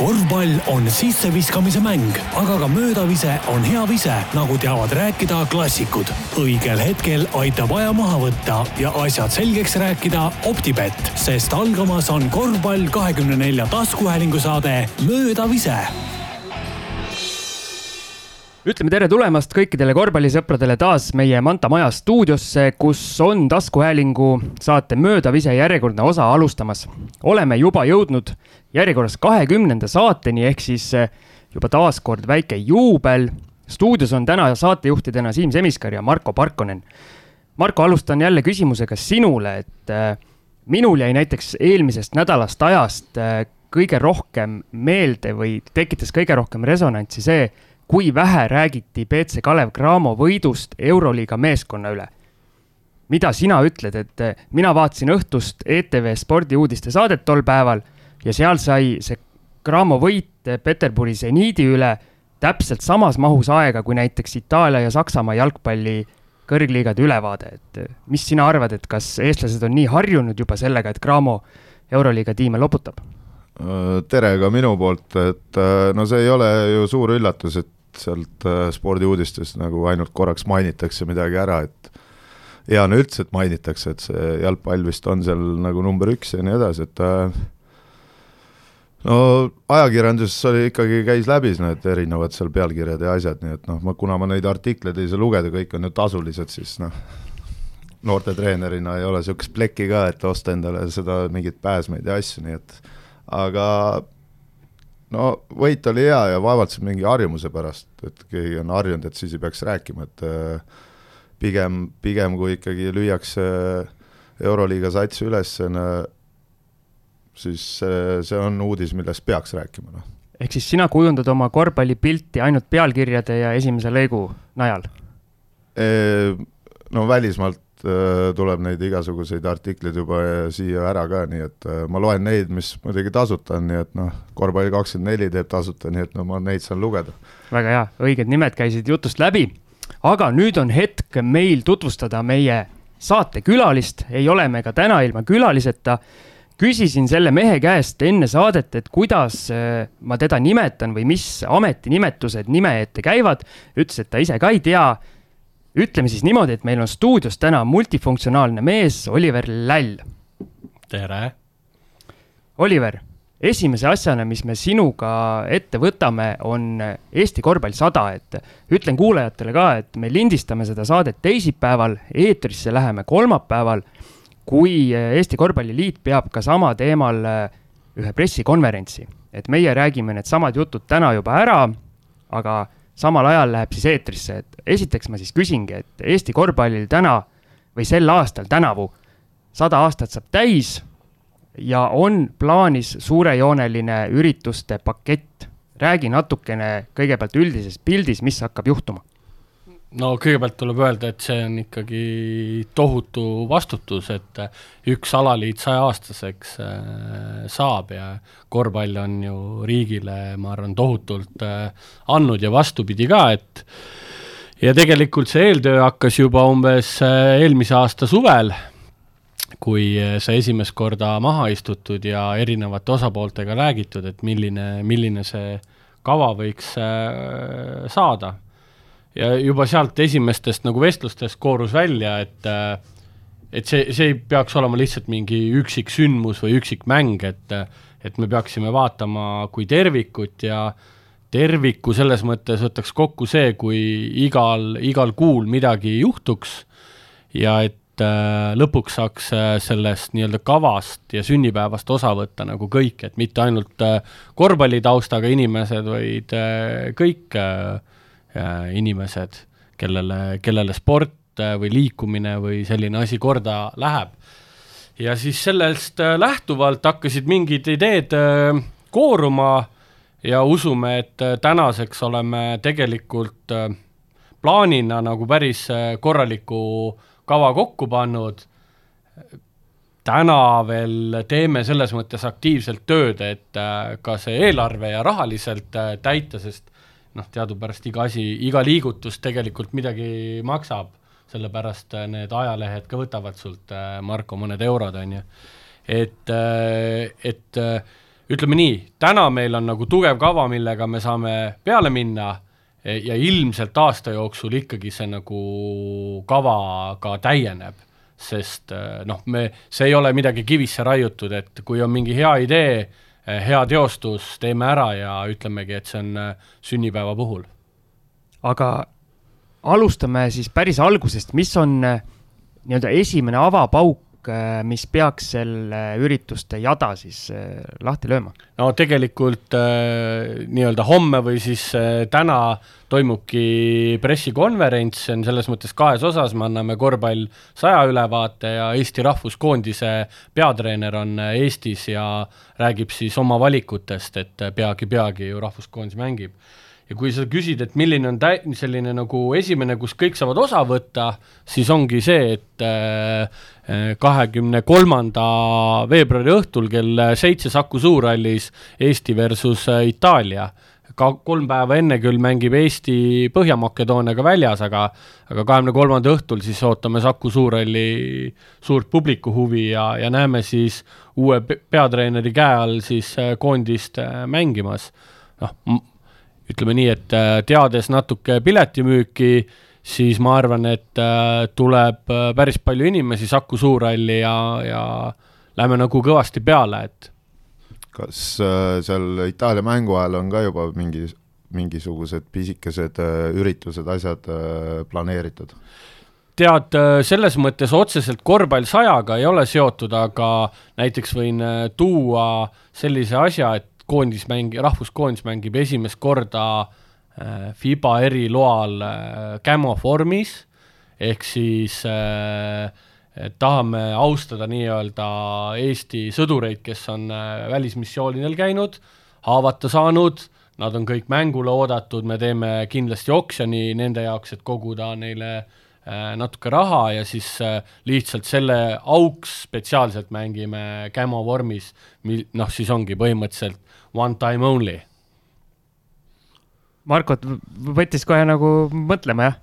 korvpall on sisseviskamise mäng, aga ka möödavise on hea vise, nagu teavad rääkida klassikud. õigel hetkel aitab aja maha võtta ja asjad selgeks rääkida Optibett, sest algamas on korvpall kahekümne nelja taskuhäälingu saade Möödavise ütleme tere tulemast kõikidele korvpallisõpradele taas meie Manta Maja stuudiosse, kus on taskuhäälingu saate Möödavise järjekordne osa alustamas. oleme juba jõudnud järjekorras kahekümnenda saateni, ehk siis eh, juba taaskord väike juubel. stuudios on täna saatejuhtidena Siim Semiskar ja Marko Parkonen. Marko, alustan jälle küsimusega sinule, et äh, minul jäi näiteks eelmisest nädalast ajast äh, kõige rohkem meelde või tekitas kõige rohkem resonantsi see kui vähe räägiti BC Kalev Cramo võidust Euroliiga meeskonna üle. mida sina ütled, et eh, mina vaatasin õhtust ETV spordiuudiste saadet tol päeval ja seal sai see Cramo võit Peterburi seniidi üle täpselt samas mahus aega kui näiteks Itaalia ja Saksamaa jalgpalli kõrgliigade ülevaade, et eh, mis sina arvad, et kas eestlased on nii harjunud juba sellega, et Cramo Euroliiga tiime loputab? tere ka minu poolt, et eh, no see ei ole ju suur üllatus, et sealt äh, spordiuudistest nagu ainult korraks mainitakse midagi ära, et hea on üldse, et mainitakse, et see jalgpall vist on seal nagu number üks ja nii edasi, et äh, no ajakirjanduses oli ikkagi, käis läbi need erinevad seal pealkirjad ja asjad, nii et noh, ma, kuna ma neid artikleid ei saa lugeda, kõik on ju tasulised, siis noh, noortetreenerina ei ole niisugust plekki ka, et osta endale seda mingeid pääsmeid ja asju, nii et aga no võit oli hea ja vaevalt see mingi harjumuse pärast, et keegi on harjunud, et siis ei peaks rääkima, et äh, pigem, pigem kui ikkagi lüüakse Euroliiga sats üles, siis see on uudis, millest peaks rääkima, noh. ehk siis sina kujundad oma korvpallipilti ainult pealkirjade ja esimese lõigu najal? No välismaalt Äh, tuleb neid igasuguseid artikleid juba siia ära ka, nii et äh, ma loen neid, mis muidugi tasuta on, nii et noh, korvpalli24 teeb tasuta, nii et no ma neid saan lugeda. väga hea, õiged nimed käisid jutust läbi, aga nüüd on hetk meil tutvustada meie saatekülalist, ei ole me ka täna ilma külaliseta küsisin selle mehe käest enne saadet, et kuidas äh, ma teda nimetan või mis ametinimetused nime ette käivad. ütles, et ta ise ka ei tea ütleme siis niimoodi, et meil on stuudios täna multifunktsionaalne mees, Oliver Läll. tere! Oliver, esimese asjana, mis me sinuga ette võtame, on Eesti korvpall sada, et ütlen kuulajatele ka, et me lindistame seda saadet teisipäeval, eetrisse läheme kolmapäeval, kui Eesti Korvpalliliit peab ka sama teemal ühe pressikonverentsi. et meie räägime needsamad jutud täna juba ära, aga samal ajal läheb siis eetrisse, et esiteks ma siis küsingi, et Eesti korvpallil täna või sel aastal, tänavu, sada aastat saab täis ja on plaanis suurejooneline ürituste pakett. räägi natukene kõigepealt üldises pildis, mis hakkab juhtuma no kõigepealt tuleb öelda, et see on ikkagi tohutu vastutus, et üks alaliit sajaaastaseks äh, saab ja korvpall on ju riigile, ma arvan, tohutult äh, andnud ja vastupidi ka, et ja tegelikult see eeltöö hakkas juba umbes äh, eelmise aasta suvel, kui sai esimest korda maha istutud ja erinevate osapooltega räägitud, et milline, milline see kava võiks saada ja juba sealt esimestest nagu vestlustest koorus välja, et äh, et see, see ei peaks olema lihtsalt mingi üksik sündmus või üksik mäng, et et me peaksime vaatama kui tervikut ja terviku selles mõttes võtaks kokku see, kui igal, igal kuul midagi juhtuks ja et äh, lõpuks saaks äh, sellest nii-öelda kavast ja sünnipäevast osa võtta nagu kõik, et mitte ainult korvpallitaustaga inimesed, vaid kõik Äh, inimesed, kellele, kellele sport äh, või liikumine või selline asi korda läheb. ja siis sellest äh, lähtuvalt hakkasid mingid ideed kooruma ja usume, et tänaseks oleme tegelikult plaanina nagu päris korraliku kava kokku pannud täna veel teeme selles mõttes aktiivselt tööd, et ka see eelarve ja rahaliselt täita, sest noh, teadupärast iga asi, iga liigutus tegelikult midagi maksab, sellepärast äh, need ajalehed ka võtavad sult, äh, Marko, mõned eurod, on ju. et, äh, et ütleme nii, täna meil on nagu tugev kava, millega me saame peale minna ja ilmselt aasta jooksul ikkagi see nagu kava ka täieneb, sest noh, me, see ei ole midagi kivisse raiutud, et kui on mingi hea idee, hea teostus, teeme ära ja ütlemegi, et see on sünnipäeva puhul. aga alustame siis päris algusest, mis on nii-öelda esimene avapauk mis peaks selle ürituste jada siis äh, lahti lööma? no tegelikult äh, nii-öelda homme või siis äh, täna toimubki pressikonverents, see on selles mõttes kahes osas, me anname korvpall saja ülevaate ja Eesti rahvuskoondise peatreener on äh, Eestis ja räägib siis oma valikutest, et peagi-peagi ju rahvuskoondis mängib ja kui sa küsid, et milline on tä-, selline nagu esimene, kus kõik saavad osa võtta, siis ongi see, et äh, kahekümne kolmanda veebruari õhtul kell seitse Saku Suurhallis Eesti versus äh, Itaalia. ka kolm päeva enne küll mängib Eesti Põhja-Makedooniaga väljas, aga aga kahekümne kolmanda õhtul siis ootame Saku Suurhalli suurt publiku huvi ja, ja näeme siis uue peatreeneri käe all siis äh, koondist mängimas. noh, ütleme nii, et äh, teades natuke piletimüüki, siis ma arvan, et äh, tuleb äh, päris palju inimesi Saku Suurhalli ja, ja lähme nagu kõvasti peale, et kas seal Itaalia mängu ajal on ka juba mingi, mingisugused pisikesed üritused, asjad planeeritud? tead, selles mõttes otseselt korvpall sajaga ei ole seotud, aga näiteks võin tuua sellise asja, et koondis mäng-, rahvuskoondis mängib esimest korda äh, FIBA eriloal äh, Camo vormis, ehk siis äh, tahame austada nii-öelda Eesti sõdureid, kes on välismissioonidel käinud, haavata saanud, nad on kõik mängule oodatud, me teeme kindlasti oksjoni nende jaoks, et koguda neile natuke raha ja siis lihtsalt selle auks spetsiaalselt mängime Camo vormis, noh, siis ongi põhimõtteliselt one time only. Markot võttis kohe nagu mõtlema, jah?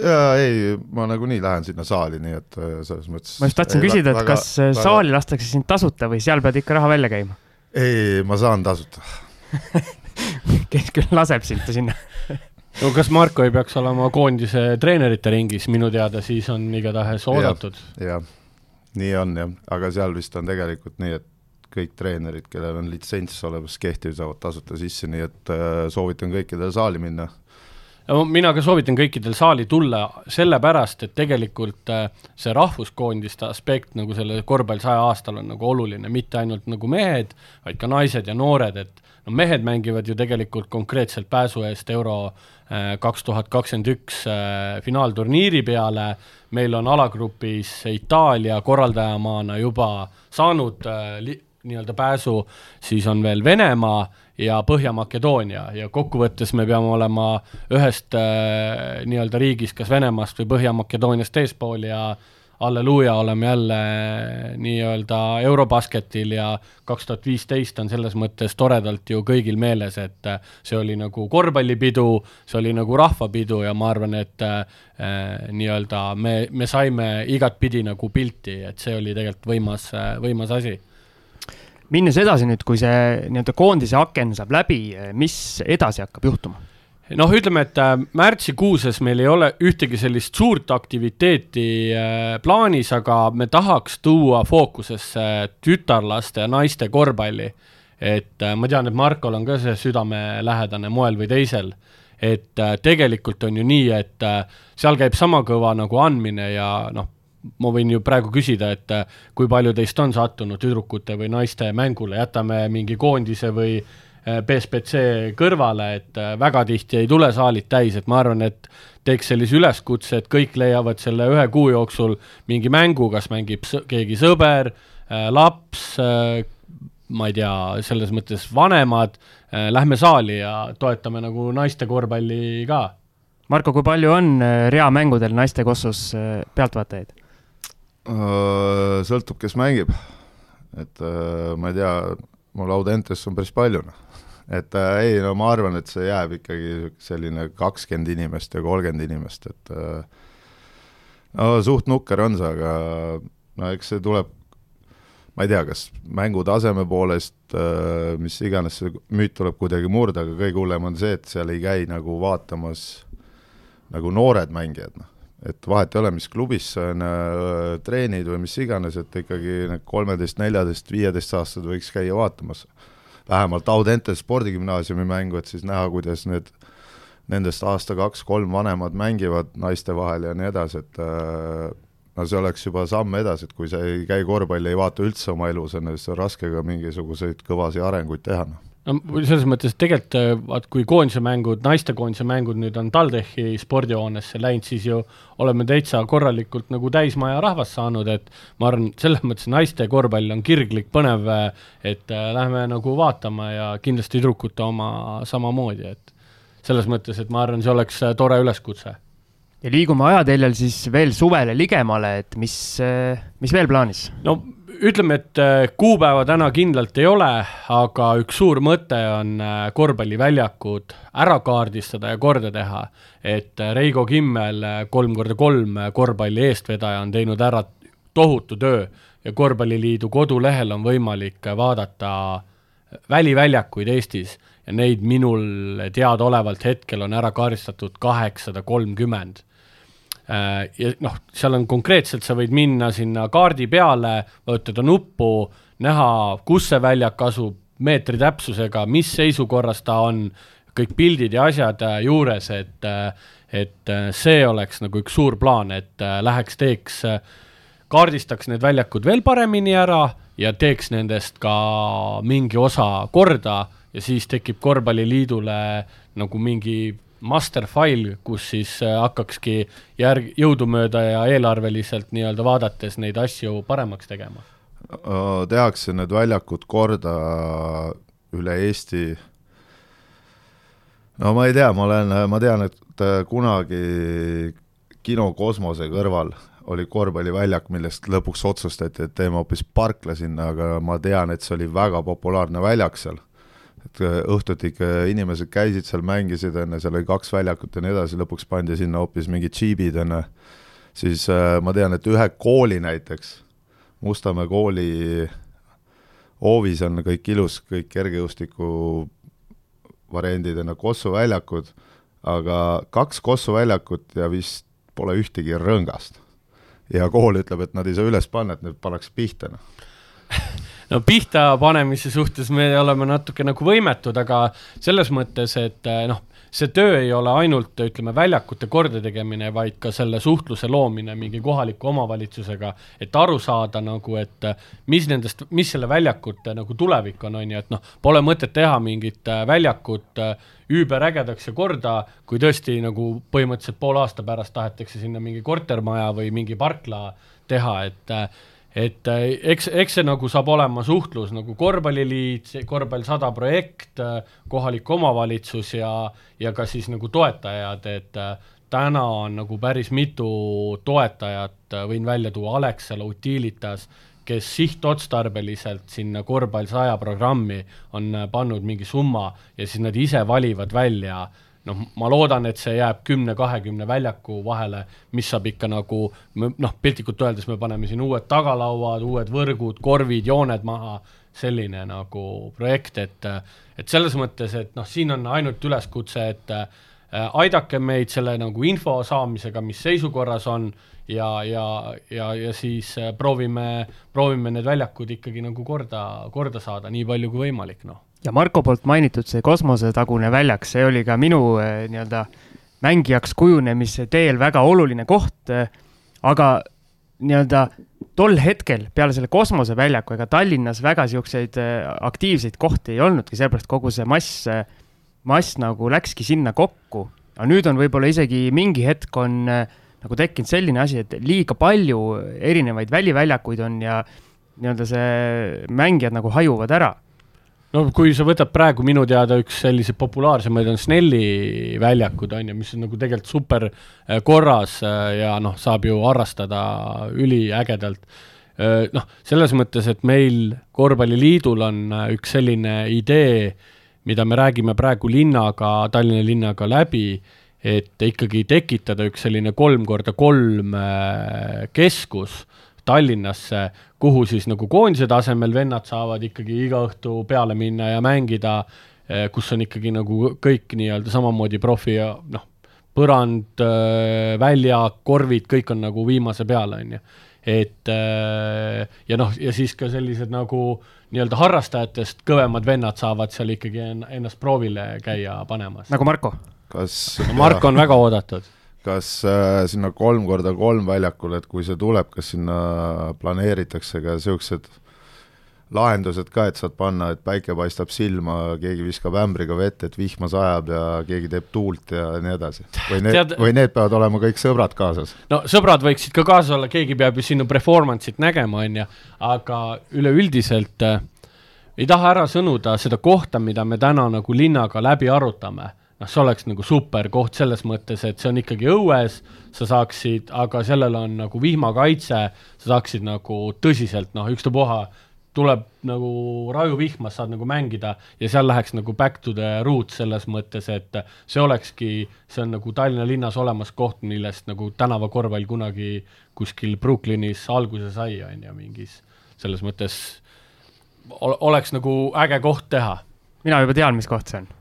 jaa, ei, ma nagunii lähen sinna saali, nii et äh, selles mõttes ma just tahtsin küsida, et väga, kas äh, väga... saali lastakse sind tasuta või seal pead ikka raha välja käima? ei, ma saan tasuta kes küll laseb sind sinna no kas Marko ei peaks olema koondise treenerite ringis, minu teada siis on igatahes oodatud ja,. jah, nii on jah, aga seal vist on tegelikult nii, et kõik treenerid, kellel on litsents olemas, kehtiv, saavad tasuta sisse, nii et äh, soovitan kõikidel saali minna. mina ka soovitan kõikidel saali tulla, sellepärast et tegelikult äh, see rahvuskoondiste aspekt nagu selle korvpall saja aastal on nagu oluline, mitte ainult nagu mehed, vaid ka naised ja noored, et no mehed mängivad ju tegelikult konkreetselt pääsu eest euro äh, kaks tuhat kakskümmend üks finaalturniiri peale, meil on alagrupis Itaalia korraldajamaana juba saanud li-, nii-öelda pääsu, siis on veel Venemaa ja Põhja-Makedoonia. Ja kokkuvõttes me peame olema ühest äh, nii-öelda riigist, kas Venemaast või Põhja-Makedooniast eespool ja halleluuja, oleme jälle nii-öelda Eurobasketil ja kaks tuhat viisteist on selles mõttes toredalt ju kõigil meeles, et äh, see oli nagu korvpallipidu, see oli nagu rahvapidu ja ma arvan, et äh, nii-öelda me, me saime igatpidi nagu pilti, et see oli tegelikult võimas, võimas asi minnes edasi nüüd, kui see nii-öelda koondise aken saab läbi, mis edasi hakkab juhtuma? noh, ütleme, et äh, märtsikuuses meil ei ole ühtegi sellist suurt aktiviteeti äh, plaanis, aga me tahaks tuua fookusesse tütarlaste ja naiste korvpalli. et äh, ma tean, et Markol on ka see südamelähedane moel või teisel, et tegelikult on ju nii, et seal käib sama kõva nagu andmine ja noh, ma võin ju praegu küsida, et äh, kui palju teist on sattunud tüdrukute või naiste mängule, jätame mingi koondise või BSBC äh, kõrvale, et äh, väga tihti ei tule saalid täis, et ma arvan, et teeks sellise üleskutse, et kõik leiavad selle ühe kuu jooksul mingi mängu, kas mängib keegi sõber, laps, ma ei tea, selles mõttes vanemad, lähme saali ja toetame nagu naiste korvpalli ka. Marko, kui palju on reamängudel naiste kossus pealtvaatajaid? Äh, sõltub, kes mängib. et äh, ma ei tea, mul Audentes on päris palju, noh. et äh, ei, no ma arvan, et see jääb ikkagi selline kakskümmend inimest ja kolmkümmend inimest, et no suht nukker on see, aga no eks see tuleb ma ei tea, kas mängu taseme poolest, mis iganes see müüt tuleb kuidagi murda, aga kõige hullem on see, et seal ei käi nagu vaatamas nagu noored mängijad, noh. Et vahet ei ole, mis klubis sa on äh, treenid või mis iganes, et ikkagi need kolmeteist, neljateist, viieteistaastased võiks käia vaatamas. vähemalt Audente spordigümnaasiumi mängu, et siis näha, kuidas need nendest aasta kaks-kolm vanemad mängivad naiste vahel ja nii edasi, et äh, no see oleks juba samm edasi, et kui sa ei käi korvpalli, ei vaata üldse oma elus enne, siis on raske ka mingisuguseid kõvasi arenguid teha, noh no selles mõttes, et tegelikult äh, vaat kui koondise mängud, naistekoondise mängud nüüd on TalTechi spordihoonesse läinud, siis ju oleme täitsa korralikult nagu täismaja rahvast saanud, et ma arvan, selles mõttes naiste korvpall on kirglik, põnev, et äh, lähme nagu vaatama ja kindlasti tüdrukute oma samamoodi, et selles mõttes, et ma arvan, see oleks äh, tore üleskutse ja liigume ajateljel siis veel suvele ligemale, et mis, mis veel plaanis? no ütleme, et äh, kuupäeva täna kindlalt ei ole, aga üks suur mõte on äh, korvpalliväljakud ära kaardistada ja korda teha. et äh, Reigo Kimmel, kolm korda kolm korvpalli eestvedaja, on teinud ära tohutu töö ja Korvpalliliidu kodulehel on võimalik vaadata väliväljakuid Eestis ja neid minul teadaolevalt hetkel on ära kaardistatud kaheksasada kolmkümmend ja noh, seal on konkreetselt, sa võid minna sinna kaardi peale, vajutada nuppu, näha, kus see väljak asub, meetri täpsusega, mis seisukorras ta on, kõik pildid ja asjad äh, juures, et äh, et see oleks nagu üks suur plaan, et läheks, teeks, kaardistaks need väljakud veel paremini ära ja teeks nendest ka mingi osa korda ja siis tekib Korvpalliliidule nagu mingi master file, kus siis äh, hakkakski järg, jõudumööda ja eelarveliselt nii-öelda vaadates neid asju paremaks tegema? tehakse need väljakud korda üle Eesti, no ma ei tea, ma olen, ma tean, et äh, kunagi kino Kosmose kõrval oli korvpalliväljak, millest lõpuks otsustati, et teeme hoopis parkla sinna, aga ma tean, et see oli väga populaarne väljak seal et äh, õhtuti ikka inimesed käisid seal, mängisid, on ju, seal oli kaks väljakut ja nii edasi, lõpuks pandi sinna hoopis mingid džiibid, on ju, siis äh, ma tean, et ühe kooli näiteks, Mustamäe kooli hoovis on kõik ilus, kõik kergejõustiku variandid on Kossu väljakud, aga kaks Kossu väljakut ja vist pole ühtegi rõngast. ja kool ütleb, et nad ei saa üles panna, et need pannakse pihta, noh no pihta panemise suhtes me oleme natuke nagu võimetud, aga selles mõttes, et eh, noh, see töö ei ole ainult, ütleme, väljakute kordategemine, vaid ka selle suhtluse loomine mingi kohaliku omavalitsusega, et aru saada nagu, et eh, mis nendest, mis selle väljakute nagu tulevik on, on ju, et noh, pole mõtet teha mingit eh, väljakut üüberägedaks ja korda, kui tõesti nagu põhimõtteliselt poole aasta pärast tahetakse sinna mingi kortermaja või mingi parkla teha, et et äh, eks, eks see nagu saab olema suhtlus nagu korvpalliliit, korvpall sada projekt, äh, kohalik omavalitsus ja, ja ka siis nagu toetajad, et äh, täna on nagu päris mitu toetajat, võin välja tuua Alexela, Utilitas, kes sihtotstarbeliselt sinna korvpall saja programmi on pannud mingi summa ja siis nad ise valivad välja äh, noh, ma loodan, et see jääb kümne-kahekümne väljaku vahele, mis saab ikka nagu noh, piltlikult öeldes me paneme siin uued tagalauad, uued võrgud, korvid, jooned maha, selline nagu projekt, et et selles mõttes, et noh, siin on ainult üleskutse, et äh, aidake meid selle nagu info saamisega, mis seisukorras on, ja, ja, ja, ja siis äh, proovime, proovime need väljakud ikkagi nagu korda, korda saada, nii palju kui võimalik, noh ja Marko poolt mainitud see kosmosetagune väljak, see oli ka minu eh, nii-öelda mängijaks kujunemise teel väga oluline koht, eh, aga nii-öelda tol hetkel peale selle kosmoseväljaku, ega Tallinnas väga niisuguseid eh, aktiivseid kohti ei olnudki, seepärast kogu see mass, mass nagu läkski sinna kokku. aga nüüd on võib-olla isegi mingi hetk on nagu tekkinud selline asi, et liiga palju erinevaid väliväljakuid on ja nii-öelda see mängijad nagu hajuvad ära no kui sa võtad praegu minu teada üks selliseid populaarsemaid on Snelli väljakud, on ju, mis on nagu tegelikult super äh, korras äh, ja noh, saab ju harrastada üliägedalt. Äh, noh, selles mõttes, et meil Korvpalliliidul on üks selline idee, mida me räägime praegu linnaga, Tallinna linnaga läbi, et ikkagi tekitada üks selline kolm korda kolm keskus Tallinnasse, kuhu siis nagu koondise tasemel vennad saavad ikkagi iga õhtu peale minna ja mängida, eh, kus on ikkagi nagu kõik nii-öelda samamoodi profi ja noh, põrand, eh, väljak, korvid, kõik on nagu viimase peal, on ju. et eh, ja noh, ja siis ka sellised nagu nii-öelda harrastajatest kõvemad vennad saavad seal ikkagi ennast proovile käia panemas. nagu Marko? kas Marko on väga oodatud kas äh, sinna kolm korda kolm väljakule, et kui see tuleb, kas sinna planeeritakse ka niisugused lahendused ka, et saad panna, et päike paistab silma, keegi viskab ämbriga vett, et vihma sajab ja keegi teeb tuult ja nii edasi. või need Tead..., või need peavad olema kõik sõbrad kaasas? no sõbrad võiksid ka kaasas olla, keegi peab ju sinu performance'it nägema, on ju, aga üleüldiselt äh, ei taha ära sõnuda seda kohta, mida me täna nagu linnaga läbi arutame noh, see oleks nagu super koht selles mõttes, et see on ikkagi õues, sa saaksid, aga sellel on nagu vihmakaitse, sa saaksid nagu tõsiselt noh, ükstapuha tuleb nagu rajuvihmas, saad nagu mängida ja seal läheks nagu back to the root selles mõttes, et see olekski, see on nagu Tallinna linnas olemas koht, millest nagu tänavakorvpall kunagi kuskil Brooklynis alguse sai, on ju, mingis selles mõttes oleks nagu äge koht teha. mina juba tean, mis koht see on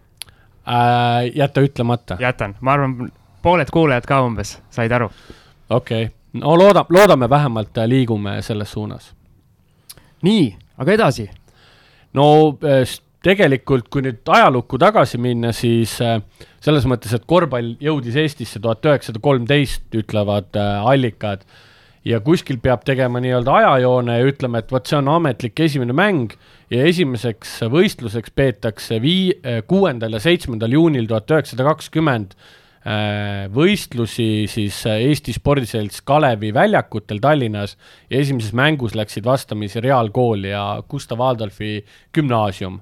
äh,? jäta ütlemata. jätan, ma arvan, pooled kuulajad ka umbes said aru. okei okay., no looda, loodame vähemalt äh, liigume selles suunas. nii, aga edasi? no äh, tegelikult, kui nüüd ajalukku tagasi minna, siis äh, selles mõttes, et korvpall jõudis Eestisse tuhat üheksasada kolmteist, ütlevad allikad, ja kuskil peab tegema nii-öelda ajajoone ja ütlema, et vot see on ametlik esimene mäng ja esimeseks võistluseks peetakse vii-, eh, kuuendal ja seitsmendal juunil tuhat üheksasada kakskümmend eh, võistlusi siis eh, Eesti spordiselts Kalevi väljakutel Tallinnas ja esimeses mängus läksid vastamisi Reaalkool ja Gustav Adolfi gümnaasium.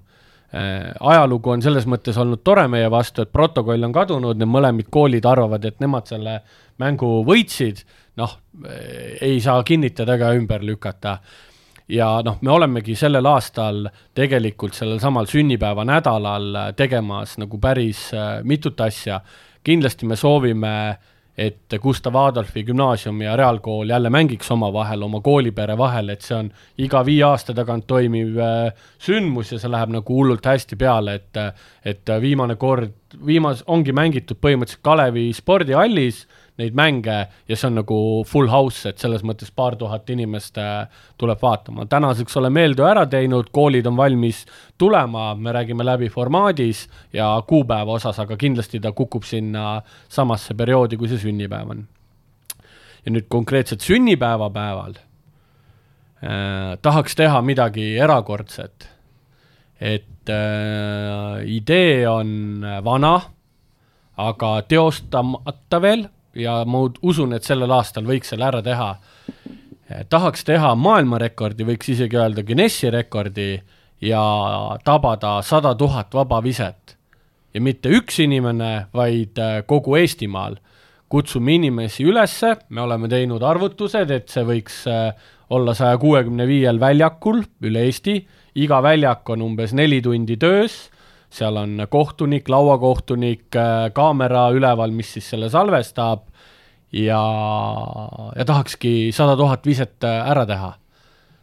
Ajalugu on selles mõttes olnud tore meie vastu, et protokoll on kadunud, need mõlemad koolid arvavad, et nemad selle mängu võitsid, noh, ei saa kinnitada ega ümber lükata ja noh, me olemegi sellel aastal tegelikult sellel samal sünnipäeva nädalal tegemas nagu päris äh, mitut asja. kindlasti me soovime, et Gustav Adolfi gümnaasium ja reaalkool jälle mängiks omavahel, oma koolipere vahel, et see on iga viie aasta tagant toimiv äh, sündmus ja see läheb nagu hullult hästi peale, et et viimane kord, viimas-, ongi mängitud põhimõtteliselt Kalevi spordihallis neid mänge ja see on nagu full house, et selles mõttes paar tuhat inimest äh, tuleb vaatama. tänaseks oleme eeltöö ära teinud, koolid on valmis tulema, me räägime läbi formaadis ja kuupäeva osas, aga kindlasti ta kukub sinna samasse perioodi, kui see sünnipäev on. ja nüüd konkreetselt sünnipäevapäeval äh, tahaks teha midagi erakordset. et äh, idee on vana, aga teostamata veel ja ma usun, et sellel aastal võiks selle ära teha. tahaks teha maailmarekordi, võiks isegi öelda Guinessi rekordi ja tabada sada tuhat vabaviset. ja mitte üks inimene, vaid äh, kogu Eestimaal. kutsume inimesi ülesse, me oleme teinud arvutused, et see võiks äh, olla saja kuuekümne viiel väljakul üle Eesti, iga väljak on umbes neli tundi töös seal on kohtunik, lauakohtunik, äh, kaamera üleval, mis siis selle salvestab ja, ja tahakski sada tuhat viset äh, ära teha.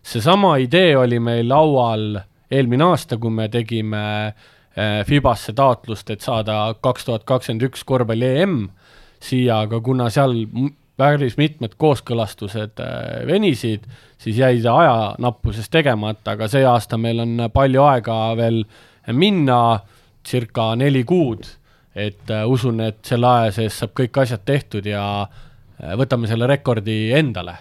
seesama idee oli meil laual eelmine aasta, kui me tegime äh, Fibasse taotlust, et saada kaks tuhat kakskümmend üks korvpalli EM siia, aga kuna seal päris mitmed kooskõlastused venisid, siis jäi see ajanappusest tegemata, aga see aasta meil on palju aega veel minna circa neli kuud, et äh, usun, et selle aja sees saab kõik asjad tehtud ja äh, võtame selle rekordi endale.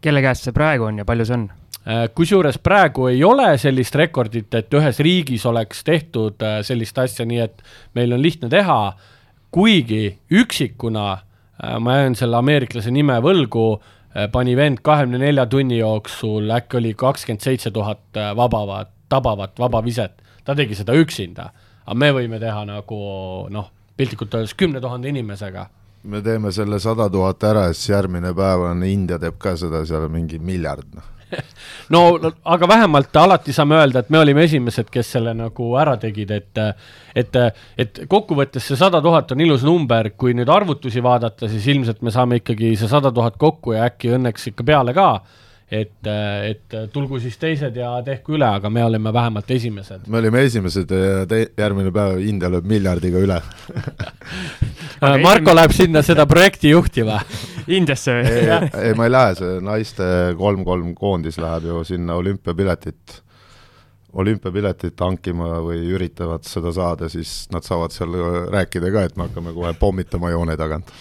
kelle käes see praegu on ja palju see on? Äh, kusjuures praegu ei ole sellist rekordit, et ühes riigis oleks tehtud sellist asja, nii et meil on lihtne teha, kuigi üksikuna, ma jään selle ameeriklase nime võlgu, pani vend kahekümne nelja tunni jooksul äkki oli kakskümmend seitse tuhat vabavat, tabavat vabaviset ta tegi seda üksinda, aga me võime teha nagu noh, piltlikult öeldes kümne tuhande inimesega. me teeme selle sada tuhat ära ja siis järgmine päev on India teeb ka seda, seal on mingi miljard, noh no aga vähemalt alati saame öelda, et me olime esimesed, kes selle nagu ära tegid, et et, et kokkuvõttes see sada tuhat on ilus number, kui nüüd arvutusi vaadata, siis ilmselt me saame ikkagi see sada tuhat kokku ja äkki õnneks ikka peale ka et, et tulgu siis teised ja tehku üle, aga me olime vähemalt esimesed. me olime esimesed ja te-, järgmine päev India lööb miljardiga üle Marko läheb sinna seda projekti juhtima Indiasse või? ei, ei, ma ei lähe, see naiste kolm-kolm koondis läheb ju sinna olümpiapiletit, olümpiapiletit hankima või üritavad seda saada, siis nad saavad seal rääkida ka, et me hakkame kohe pommitama joone tagant.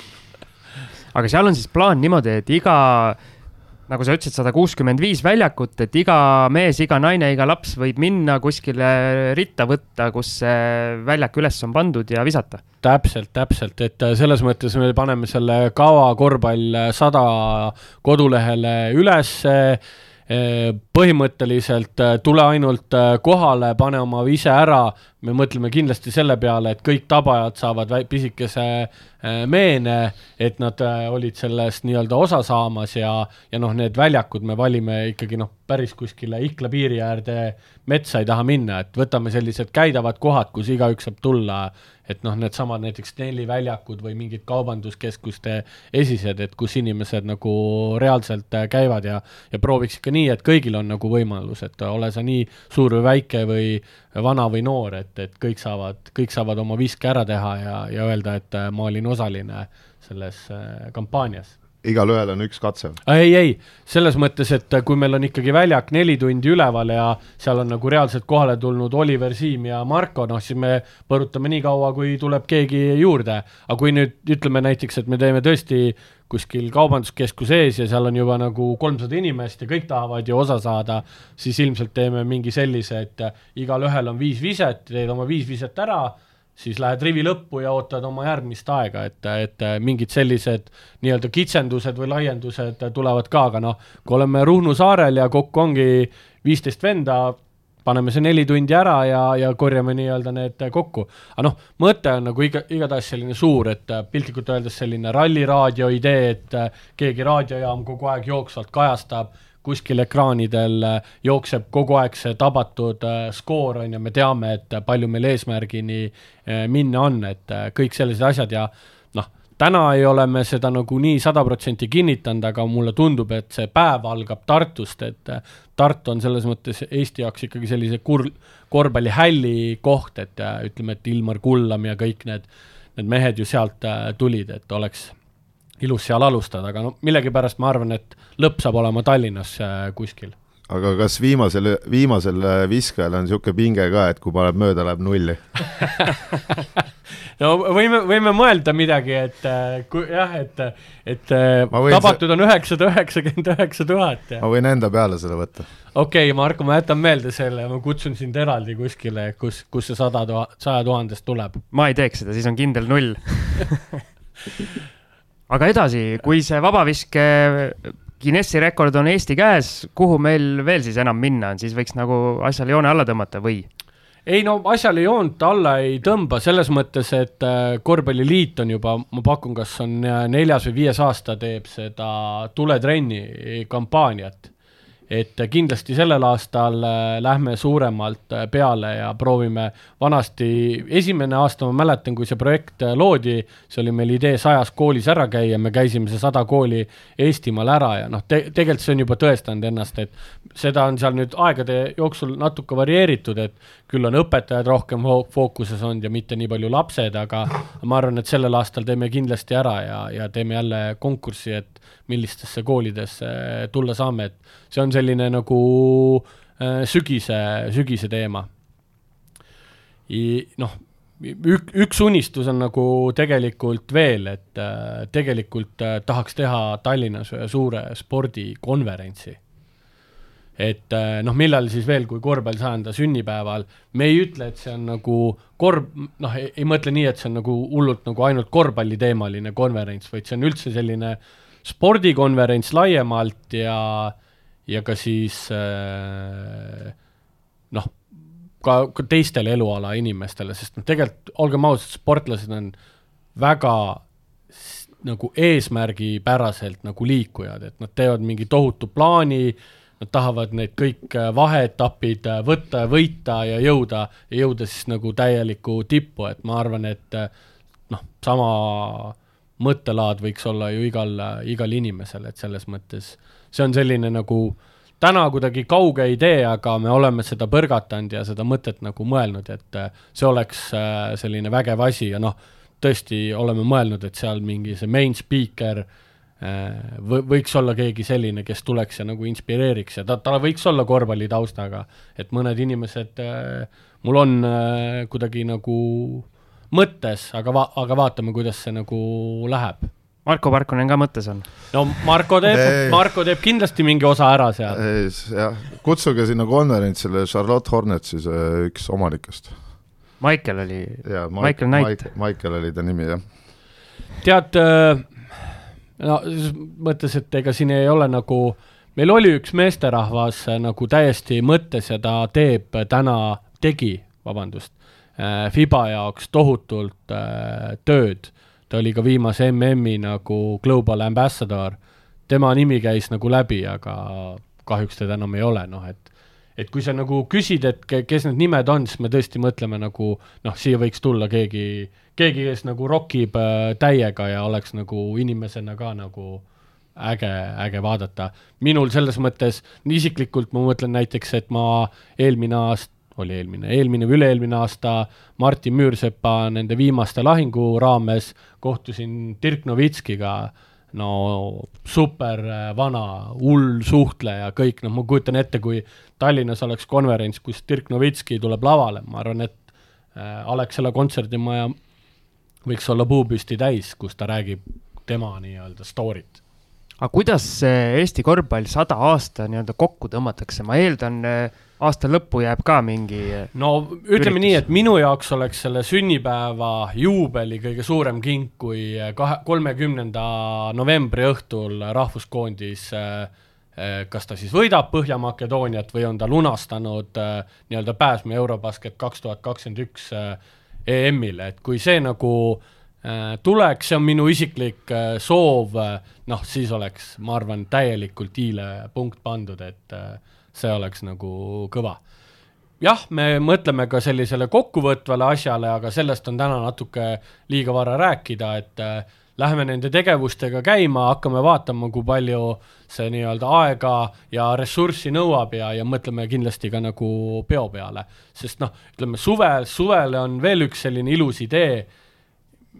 aga seal on siis plaan niimoodi, et iga nagu sa ütlesid, sada kuuskümmend viis väljakut, et iga mees, iga naine, iga laps võib minna kuskile ritta võtta, kus see väljak üles on pandud ja visata. täpselt, täpselt, et selles mõttes me paneme selle kava korvpall sada kodulehele ülesse põhimõtteliselt tule ainult kohale, pane oma vise ära, me mõtleme kindlasti selle peale, et kõik tabajad saavad pisikese meene, et nad olid sellest nii-öelda osa saamas ja, ja noh, need väljakud me valime ikkagi noh, päris kuskile Ikla piiri äärde metsa ei taha minna, et võtame sellised käidavad kohad, kus igaüks saab tulla. et noh, needsamad näiteks Snelli väljakud või mingid kaubanduskeskuste esised, et kus inimesed nagu reaalselt äh, käivad ja, ja prooviks ikka nii, et kõigil on nagu võimalus, et ole sa nii suur või väike või vana või noor, et, et kõik saavad, kõik saavad oma viske ära teha ja, ja öelda, et äh, ma olin osaline selles äh, kampaanias igalühel on üks katse? ei, ei, selles mõttes, et kui meil on ikkagi väljak neli tundi üleval ja seal on nagu reaalselt kohale tulnud Oliver Siim ja Marko, noh siis me põrutame nii kaua, kui tuleb keegi juurde. aga kui nüüd ütleme näiteks, et me teeme tõesti kuskil kaubanduskeskuse ees ja seal on juba nagu kolmsada inimest ja kõik tahavad ju osa saada, siis ilmselt teeme mingi sellise, et igalühel on viis viset, teed oma viis viset ära siis lähed rivi lõppu ja ootad oma järgmist aega, et, et mingid sellised nii-öelda kitsendused või laiendused tulevad ka, aga noh, kui oleme Ruhnu saarel ja kokku ongi viisteist venda, paneme see neli tundi ära ja, ja korjame nii-öelda need kokku. aga noh, mõte on nagu iga, igatahes selline suur, et piltlikult öeldes selline ralliraadio idee, et keegi raadiojaam kogu aeg jooksvalt kajastab kuskil ekraanidel äh, jookseb kogu aeg see tabatud äh, skoor, on ju, me teame, et palju meil eesmärgini äh, minna on, et kõik sellised asjad ja noh, täna ei ole me seda nagu nii sada protsenti kinnitanud, aga mulle tundub, et see päev algab Tartust, et Tartu on selles mõttes Eesti jaoks ikkagi sellise kur-, korvpallihälli koht, et ütleme, et Ilmar Kullam ja kõik need, need mehed ju sealt tulid, et oleks ilus seal alustada, aga no millegipärast ma arvan, et lõpp saab olema Tallinnas äh, kuskil. aga kas viimasel, viimasel viskajal on niisugune pinge ka, et kui paneb mööda, läheb nulli no võime, võime mõelda midagi, et äh, kui jah, et, et äh, tabatud on üheksasada üheksakümmend üheksa tuhat. ma võin enda peale selle võtta. okei okay,, Marko, ma jätan meelde selle, ma kutsun sind eraldi kuskile, kus, kus see sada tuhat, saja tuhandest tuleb. ma ei teeks seda, siis on kindel null aga edasi, kui see vabaviske Guinessi rekord on Eesti käes, kuhu meil veel siis enam minna on, siis võiks nagu asjale joone alla tõmmata või? ei no asjale joont alla ei tõmba, selles mõttes, et äh, korvpalliliit on juba, ma pakun, kas on äh, neljas või viies aasta teeb seda tuletrenni kampaaniat et kindlasti sellel aastal äh, lähme suuremalt äh, peale ja proovime, vanasti esimene aasta ma mäletan, kui see projekt äh, loodi, see oli meil idee sajas koolis ära käia, me käisime see sada kooli Eestimaal ära ja noh te, tegelikult see on juba tõestanud ennast, et seda on seal nüüd aegade jooksul natuke varieeritud, et küll on õpetajad rohkem fookuses olnud ja mitte nii palju lapsed, aga ma arvan, et sellel aastal teeme kindlasti ära ja, ja teeme jälle konkurssi, et millistesse koolidesse tulla saame, et see on selline nagu äh, sügise, sügise teema. noh, ük-, üks unistus on nagu tegelikult veel, et äh, tegelikult äh, tahaks teha Tallinnas ühe suure spordikonverentsi et noh, millal siis veel, kui korvpall sajanda sünnipäeval, me ei ütle, et see on nagu korv-, noh, ei mõtle nii, et see on nagu hullult nagu ainult korvpalliteemaline konverents, vaid see on üldse selline spordikonverents laiemalt ja ja ka siis äh, noh, ka, ka teistele eluala inimestele, sest noh, tegelikult olgem ausad, sportlased on väga nagu eesmärgipäraselt nagu liikujad, et nad teevad mingi tohutu plaani, nad tahavad need kõik äh, vaheetapid äh, võtta ja võita ja jõuda, jõuda siis nagu täielikku tippu, et ma arvan, et noh, sama mõttelaad võiks olla ju igal, igal inimesel, et selles mõttes see on selline nagu täna kuidagi kauge idee, aga me oleme seda põrgatanud ja seda mõtet nagu mõelnud, et äh, see oleks äh, selline vägev asi ja noh, tõesti oleme mõelnud, et seal mingi see main speaker äh, või võiks olla keegi selline, kes tuleks ja nagu inspireeriks ja ta, ta võiks olla korvpallitaustaga, et mõned inimesed, mul on kuidagi nagu mõttes, aga va-, aga vaatame, kuidas see nagu läheb Marko Parkonen ka mõttes on? no Marko teeb, Marko teeb kindlasti mingi osa ära seal. jah, kutsuge sinna konverentsile Charlotte Hornetsi, see üks omanikest. Michael oli, Michael Knight. Michael oli ta nimi, jah. tead, äh, no mõttes, et ega siin ei ole nagu, meil oli üks meesterahvas äh, nagu täiesti mõttes ja ta teeb täna, tegi, vabandust, äh, Fiba jaoks tohutult tööd ta oli ka viimase MM-i nagu global ambassador, tema nimi käis nagu läbi, aga kahjuks teda enam ei ole, noh et et kui sa nagu küsid, et kes need nimed on, siis me tõesti mõtleme nagu noh, siia võiks tulla keegi, keegi, kes nagu rokib äh, täiega ja oleks nagu inimesena ka nagu äge, äge vaadata. minul selles mõttes, isiklikult ma mõtlen näiteks, et ma eelmine aasta, oli eelmine, eelmine või üle-eelmine aasta. Martin Müürsepa nende viimaste lahingu raames kohtusin Dirk Novitskiga, no super äh, vana, hull suhtleja, kõik, noh, ma kujutan ette, kui Tallinnas oleks konverents, kus Dirk Novitski tuleb lavale, ma arvan, et äh, Alexela kontserdimaja võiks olla puupüsti täis, kus ta räägib tema nii-öelda story't. Aga kuidas Eesti korvpall sada aasta nii-öelda kokku tõmmatakse, ma eeldan, äh, aasta lõppu jääb ka mingi no ütleme üritus. nii, et minu jaoks oleks selle sünnipäeva juubeli kõige suurem kink, kui kahe, kolmekümnenda novembri õhtul rahvuskoondis äh, äh, kas ta siis võidab Põhja-Makedooniat või on ta lunastanud äh, nii-öelda pääsme Eurobasket kaks tuhat kakskümmend üks EM-ile, et kui see nagu tuleks, see on minu isiklik soov, noh, siis oleks, ma arvan, täielikult i-le punkt pandud, et äh, see oleks nagu kõva. jah, me mõtleme ka sellisele kokkuvõtvale asjale, aga sellest on täna natuke liiga vara rääkida, et äh, läheme nende tegevustega käima, hakkame vaatama, kui palju see nii-öelda aega ja ressurssi nõuab ja, ja mõtleme kindlasti ka nagu peo peale. sest noh, ütleme suvel, suvel on veel üks selline ilus idee,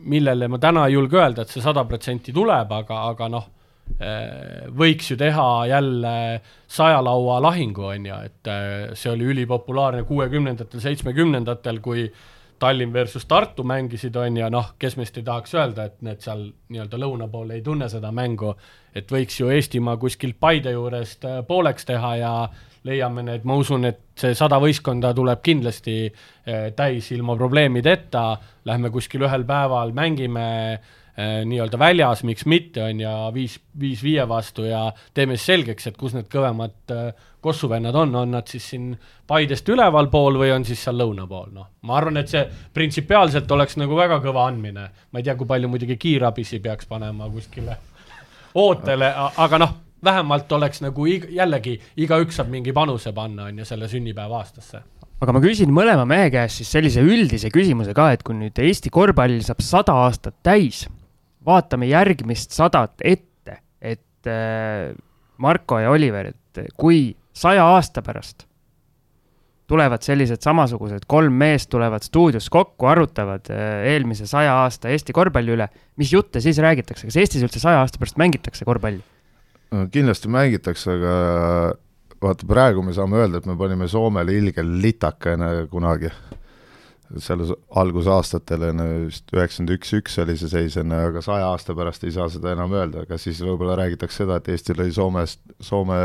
millele ma täna ei julge öelda, et see sada protsenti tuleb, aga, aga noh, võiks ju teha jälle sajalaua lahingu, on ju, et äh, see oli ülipopulaarne kuuekümnendatel, seitsmekümnendatel, kui Tallinn versus Tartu mängisid, on ju, noh, kes meist ei tahaks öelda, et need seal nii-öelda lõuna pool ei tunne seda mängu, et võiks ju Eestimaa kuskilt Paide juurest äh, pooleks teha ja leiame need, ma usun, et see sada võistkonda tuleb kindlasti täis ilma probleemideta, lähme kuskil ühel päeval mängime Äh, nii-öelda väljas, miks mitte, on ja viis, viis viie vastu ja teeme siis selgeks, et kus need kõvemad äh, kossuvennad on, on nad siis siin Paidest ülevalpool või on siis seal lõuna pool, noh. ma arvan, et see printsipiaalselt oleks nagu väga kõva andmine, ma ei tea, kui palju muidugi kiirabisi peaks panema kuskile ootele, aga noh, vähemalt oleks nagu ig-, jällegi, igaüks saab mingi panuse panna, on ju, selle sünnipäeva aastasse aga ma küsin mõlema mehe käest siis sellise üldise küsimuse ka, et kui nüüd Eesti korvpall saab sada aastat täis, vaatame järgmist sadat ette, et äh, Marko ja Oliver, et kui saja aasta pärast tulevad sellised samasugused kolm meest tulevad stuudios kokku, arutavad äh, eelmise saja aasta Eesti korvpalli üle, mis jutte siis räägitakse, kas Eestis üldse saja aasta pärast mängitakse korvpalli? kindlasti mängitakse, aga vaata praegu me saame öelda, et me panime Soomele ilge litaka enne kunagi seal algusaastatel, enne vist üheksakümmend üks, üks oli see seis enne, aga saja aasta pärast ei saa seda enam öelda, aga siis võib-olla räägitakse seda, et Eestil oli Soomest, Soome,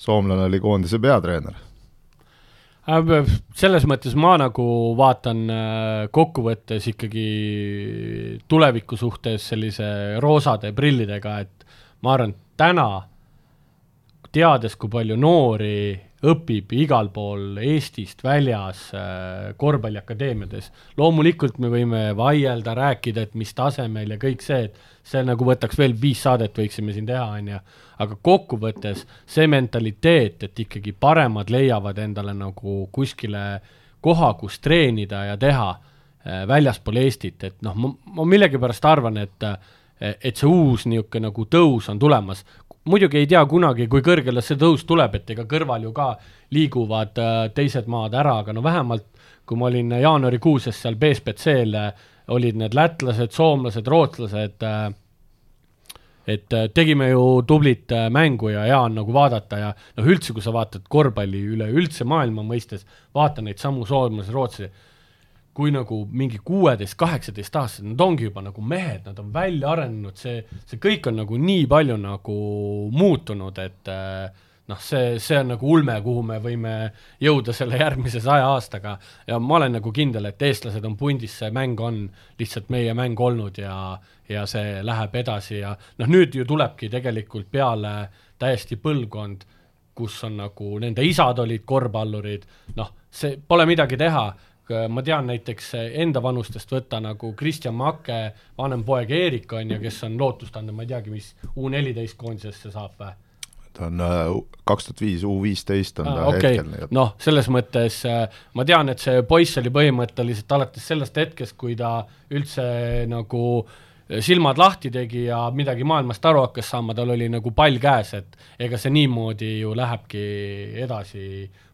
soomlane oli koondise peatreener. Äh, selles mõttes ma nagu vaatan äh, kokkuvõttes ikkagi tuleviku suhtes sellise roosade prillidega, et ma arvan, täna teades, kui palju noori õpib igal pool Eestist väljas äh, korvpalliakadeemiades. loomulikult me võime vaielda, rääkida, et mis tasemel ja kõik see, et see nagu võtaks veel viis saadet võiksime siin teha, on ju, aga kokkuvõttes see mentaliteet, et ikkagi paremad leiavad endale nagu kuskile koha, kus treenida ja teha äh, väljaspool Eestit, et noh, ma, ma millegipärast arvan, et et see uus niisugune nagu tõus on tulemas, muidugi ei tea kunagi, kui kõrgele see tõus tuleb, et ega kõrval ju ka liiguvad äh, teised maad ära, aga no vähemalt kui ma olin jaanuarikuuses seal BSBC-l, olid need lätlased, soomlased, rootslased äh, et äh, tegime ju tublit äh, mängu ja hea on nagu vaadata ja noh, üldse, kui sa vaatad korvpalli üleüldse maailma mõistes, vaata neid samu soomlasi, rootslasi, kui nagu mingi kuueteist, kaheksateist aastased, nad ongi juba nagu mehed, nad on välja arenenud, see, see kõik on nagu nii palju nagu muutunud, et äh, noh, see, see on nagu ulme, kuhu me võime jõuda selle järgmise saja aastaga. Ja ma olen nagu kindel, et eestlased on pundis, see mäng on lihtsalt meie mäng olnud ja, ja see läheb edasi ja noh, nüüd ju tulebki tegelikult peale täiesti põlvkond, kus on nagu nende isad olid korvpallurid, noh, see pole midagi teha, ma tean näiteks enda vanustest võtta nagu Kristjan Make vanem poeg Eerik on ju, kes on lootustandnud, ma ei teagi, mis U neliteist koondisesse saab või ta on äh, kaks tuhat viis, U viisteist on ta okay. hetkel, noh, selles mõttes äh, ma tean, et see poiss oli põhimõtteliselt alates sellest hetkest, kui ta üldse nagu äh, silmad lahti tegi ja midagi maailmast aru hakkas saama, tal oli nagu pall käes, et ega see niimoodi ju lähebki edasi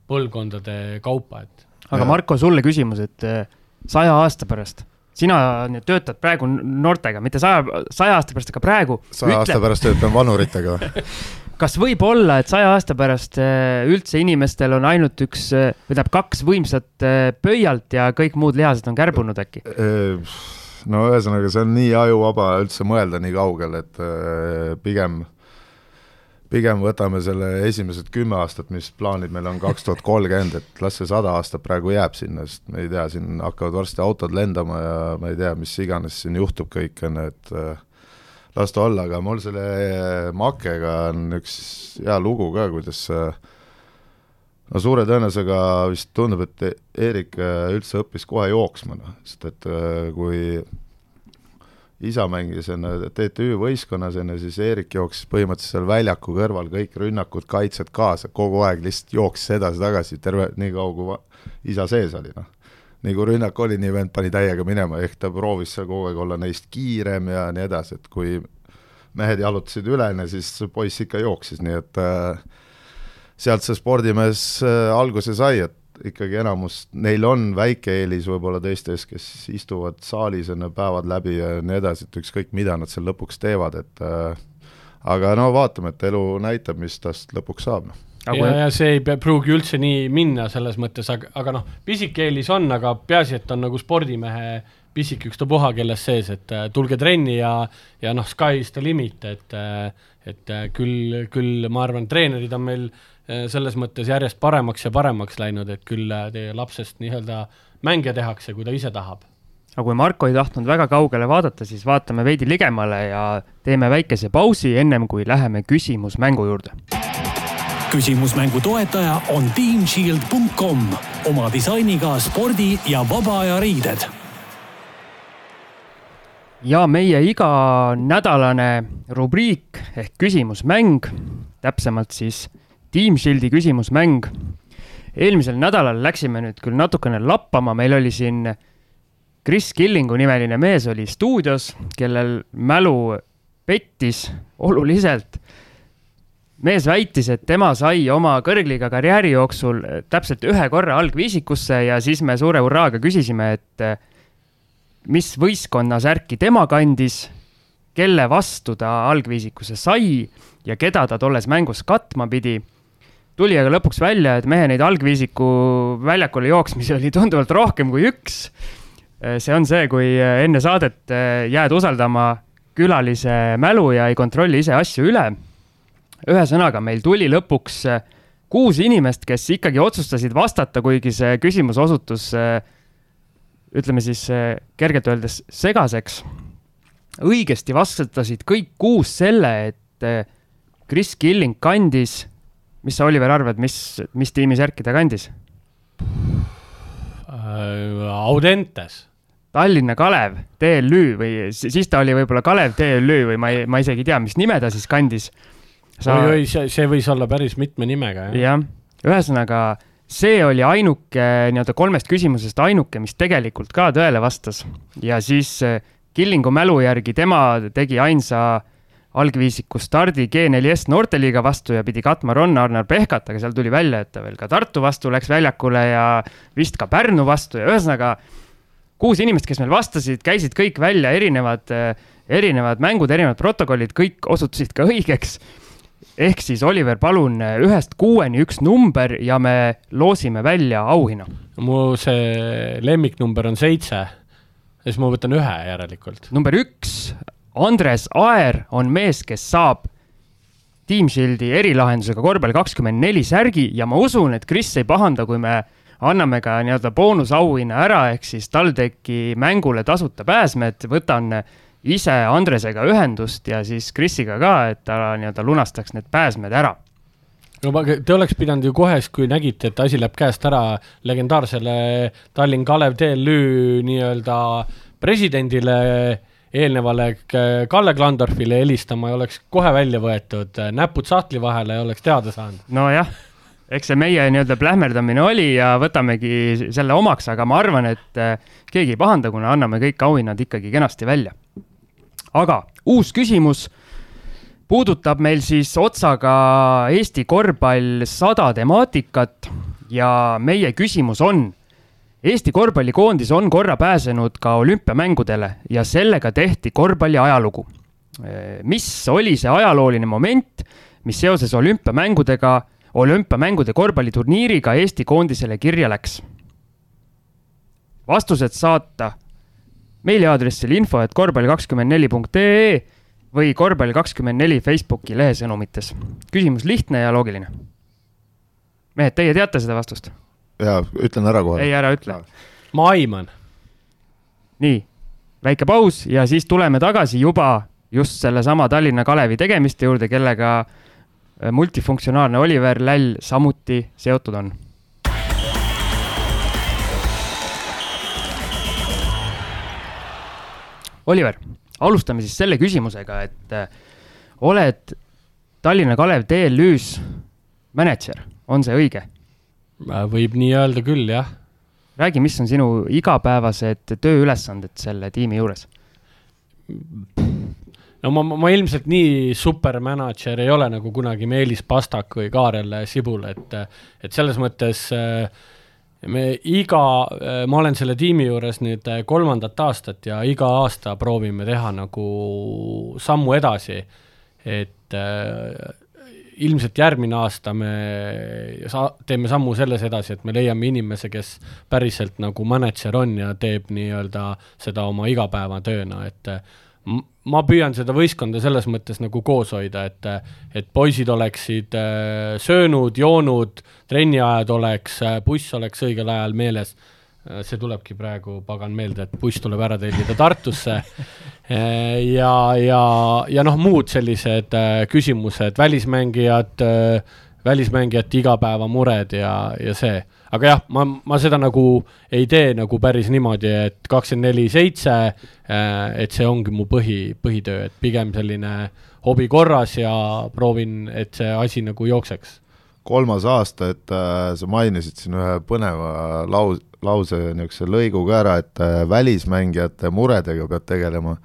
põlvkondade kaupa, et aga Marko, sulle küsimus, et saja aasta pärast sina töötad praegu noortega, mitte saja, saja aasta pärast, aga praegu. saja aasta pärast töötan vanuritega kas võib olla, et saja aasta pärast äh, üldse inimestel on ainult üks, äh, või tähendab kaks võimsat äh, pöialt ja kõik muud lihased on kärbunud äkki? no ühesõnaga, see on nii ajuvaba üldse mõelda nii kaugele, et pigem, pigem võtame selle esimesed kümme aastat, mis plaanid meil on kaks tuhat kolmkümmend, et las see sada aastat praegu jääb sinna, sest me ei tea, siin hakkavad varsti autod lendama ja ma ei tea, mis iganes siin juhtub kõik, on ju, et las ta olla, aga mul selle eh, Makega on üks hea lugu ka, kuidas eh, no suure tõenäosusega vist tundub, et Eerik üldse õppis kohe jooksma, noh, sest et kui isa mängis enne TTÜ võistkonnas enne, siis Eerik jooksis põhimõtteliselt seal väljaku kõrval kõik rünnakud, kaitsed kaasa, kogu aeg lihtsalt jooksis edasi-tagasi, terve, nii kaua kui isa sees oli, noh. Nii kui rünnak oli, nii vend pani täiega minema, ehk ta proovis seal kogu aeg olla neist kiirem ja nii edasi, et kui mehed jalutasid üleni, siis poiss ikka jooksis, nii et äh, sealt see spordimees äh, alguse sai, et ikkagi enamus, neil on väike eelis võib-olla teistes, kes istuvad saalis enne päevad läbi ja nii edasi, et ükskõik, mida nad seal lõpuks teevad, et äh, aga no vaatame, et elu näitab, mis tast lõpuks saab, noh. Ja, ja see ei pruugi üldse nii minna selles mõttes, aga, aga noh, pisike eelis on, aga peaasi, et on nagu spordimehe pisik ükstapuha kelles sees, et äh, tulge trenni ja, ja noh, sky is the limit, et äh, et äh, küll, küll ma arvan, treenerid on meil äh, selles mõttes järjest paremaks ja paremaks läinud, et küll äh, teie lapsest nii-öelda mängija tehakse, kui ta ise tahab aga kui Marko ei tahtnud väga kaugele vaadata, siis vaatame veidi ligemale ja teeme väikese pausi, ennem kui läheme küsimusmängu juurde küsimusmängu toetaja on teamshield.com oma disainiga spordi ja vaba aja riided. ja meie iganädalane rubriik ehk küsimusmäng, täpsemalt siis Teamshieldi küsimusmäng. eelmisel nädalal läksime nüüd küll natukene lappama, meil oli siin Kris Killingu nimeline mees oli stuudios, kellel mälu pettis oluliselt mees väitis, et tema sai oma kõrgliiga karjääri jooksul täpselt ühe korra algviisikusse ja siis me suure hurraaga küsisime, et mis võistkonna särki tema kandis, kelle vastu ta algviisikusse sai ja keda ta tolles mängus katma pidi. Tuli aga lõpuks välja, et mehe neid algviisiku väljakule jooksmisi oli tunduvalt rohkem kui üks. Eh, see on see, kui enne saadet jääd usaldama külalise mälu ja ei kontrolli ise asju üle ühesõnaga, meil tuli lõpuks äh, kuus inimest, kes ikkagi otsustasid vastata, kuigi see küsimus osutus äh, ütleme siis äh, kergelt öeldes segaseks. õigesti vastasid kõik kuus selle, et Chris Killing kandis, mis sa, Oliver, arvad, mis, mis tiimi särki ta kandis äh,? Audentes. Tallinna Kalev, TLÜ või siis ta oli võib-olla Kalev TLÜ või ma ei, ma isegi ei tea, mis nime ta siis kandis sa.... oi-oi, see, see võis olla päris mitme nimega, jah. jah, ühesõnaga see oli ainuke nii-öelda kolmest küsimusest ainuke, mis tegelikult ka tõele vastas ja siis eh, Killingu mälu järgi tema tegi ainsa algviisiku stardi G4S noorteliiga vastu ja pidi katma Ron-Arnar Pehkat, aga seal tuli välja, et ta veel ka Tartu vastu läks väljakule ja vist ka Pärnu vastu ja ühesõnaga kuus inimest, kes meil vastasid, käisid kõik välja erinevad, erinevad mängud, erinevad protokollid, kõik osutusid ka õigeks. ehk siis Oliver, palun ühest kuueni üks number ja me loosime välja auhinna. mu see lemmiknumber on seitse ja siis ma võtan ühe järelikult. number üks Andres Aer on mees, kes saab Team Shieldi erilahendusega korvpalli kakskümmend neli särgi ja ma usun, et Kris ei pahanda, kui me anname ka nii-öelda boonusauhinna ära, ehk siis TalTechi mängule tasuta pääsmed, võtan ise Andresega ühendust ja siis Krisiga ka, et ta nii-öelda lunastaks need pääsmed ära. No aga te oleks pidanud ju kohe, kui nägite, et asi läheb käest ära, legendaarsele Tallinn Kalev TLÜ nii-öelda presidendile eelnevale Kalle Klandorfile helistama ja oleks kohe välja võetud, näpud sahtli vahele ja oleks teada saanud. nojah, eks see meie nii-öelda plähmerdamine oli ja võtamegi selle omaks, aga ma arvan, et äh, keegi ei pahanda, kuna anname kõik auhinnad ikkagi kenasti välja. aga uus küsimus puudutab meil siis otsaga Eesti korvpall sada temaatikat ja meie küsimus on Eesti korvpallikoondis on korra pääsenud ka olümpiamängudele ja sellega tehti korvpalli ajalugu. mis oli see ajalooline moment, mis seoses olümpiamängudega, olümpiamängude korvpalliturniiriga Eesti koondisele kirja läks? vastused saata meiliaadressil info, et korvpalli kakskümmend neli punkt ee või korvpalli kakskümmend neli Facebooki lehesõnumites. küsimus lihtne ja loogiline. mehed, teie teate seda vastust? Jaa, ütlen ära kohe. ei, ära ütle. ma aiman. nii, väike paus ja siis tuleme tagasi juba just sellesama Tallinna Kalevi tegemiste juurde, kellega äh, multifunktsionaalne Oliver Läll samuti seotud on. Oliver, alustame siis selle küsimusega, et äh, oled Tallinna Kalev TLÜ-s mänedžer, on see õige? Võib nii öelda küll, jah. räägi, mis on sinu igapäevased tööülesanded selle tiimi juures? no ma, ma ilmselt nii supermänedžer ei ole nagu kunagi Meelis Pastak või Kaarel Sibul, et, et selles mõttes me iga, ma olen selle tiimi juures nüüd kolmandat aastat ja iga aasta proovime teha nagu sammu edasi, et ilmselt järgmine aasta me sa-, teeme sammu selles edasi, et me leiame inimese, kes päriselt nagu mänedžer on ja teeb nii-öelda seda oma igapäevatööna, et ma püüan seda võistkonda selles mõttes nagu koos hoida, et, et poisid oleksid söönud, joonud, trenniajad oleks, buss oleks õigel ajal meeles see tulebki praegu, pagan meelde, et buss tuleb ära tellida Tartusse. Äh, ja, ja, ja noh, muud sellised äh, küsimused, välismängijad, välismängijate igapäevamured ja, ja see. aga jah, ma, ma seda nagu ei tee nagu päris niimoodi, et kakskümmend neli seitse, et see ongi mu põhi, põhitöö, et pigem selline hobi korras ja proovin, et see asi nagu jookseks kolmas aasta, et äh, sa mainisid siin ühe põneva laus-, lause niisuguse lõigu ka ära, et äh, välismängijate muredega pead tegelema.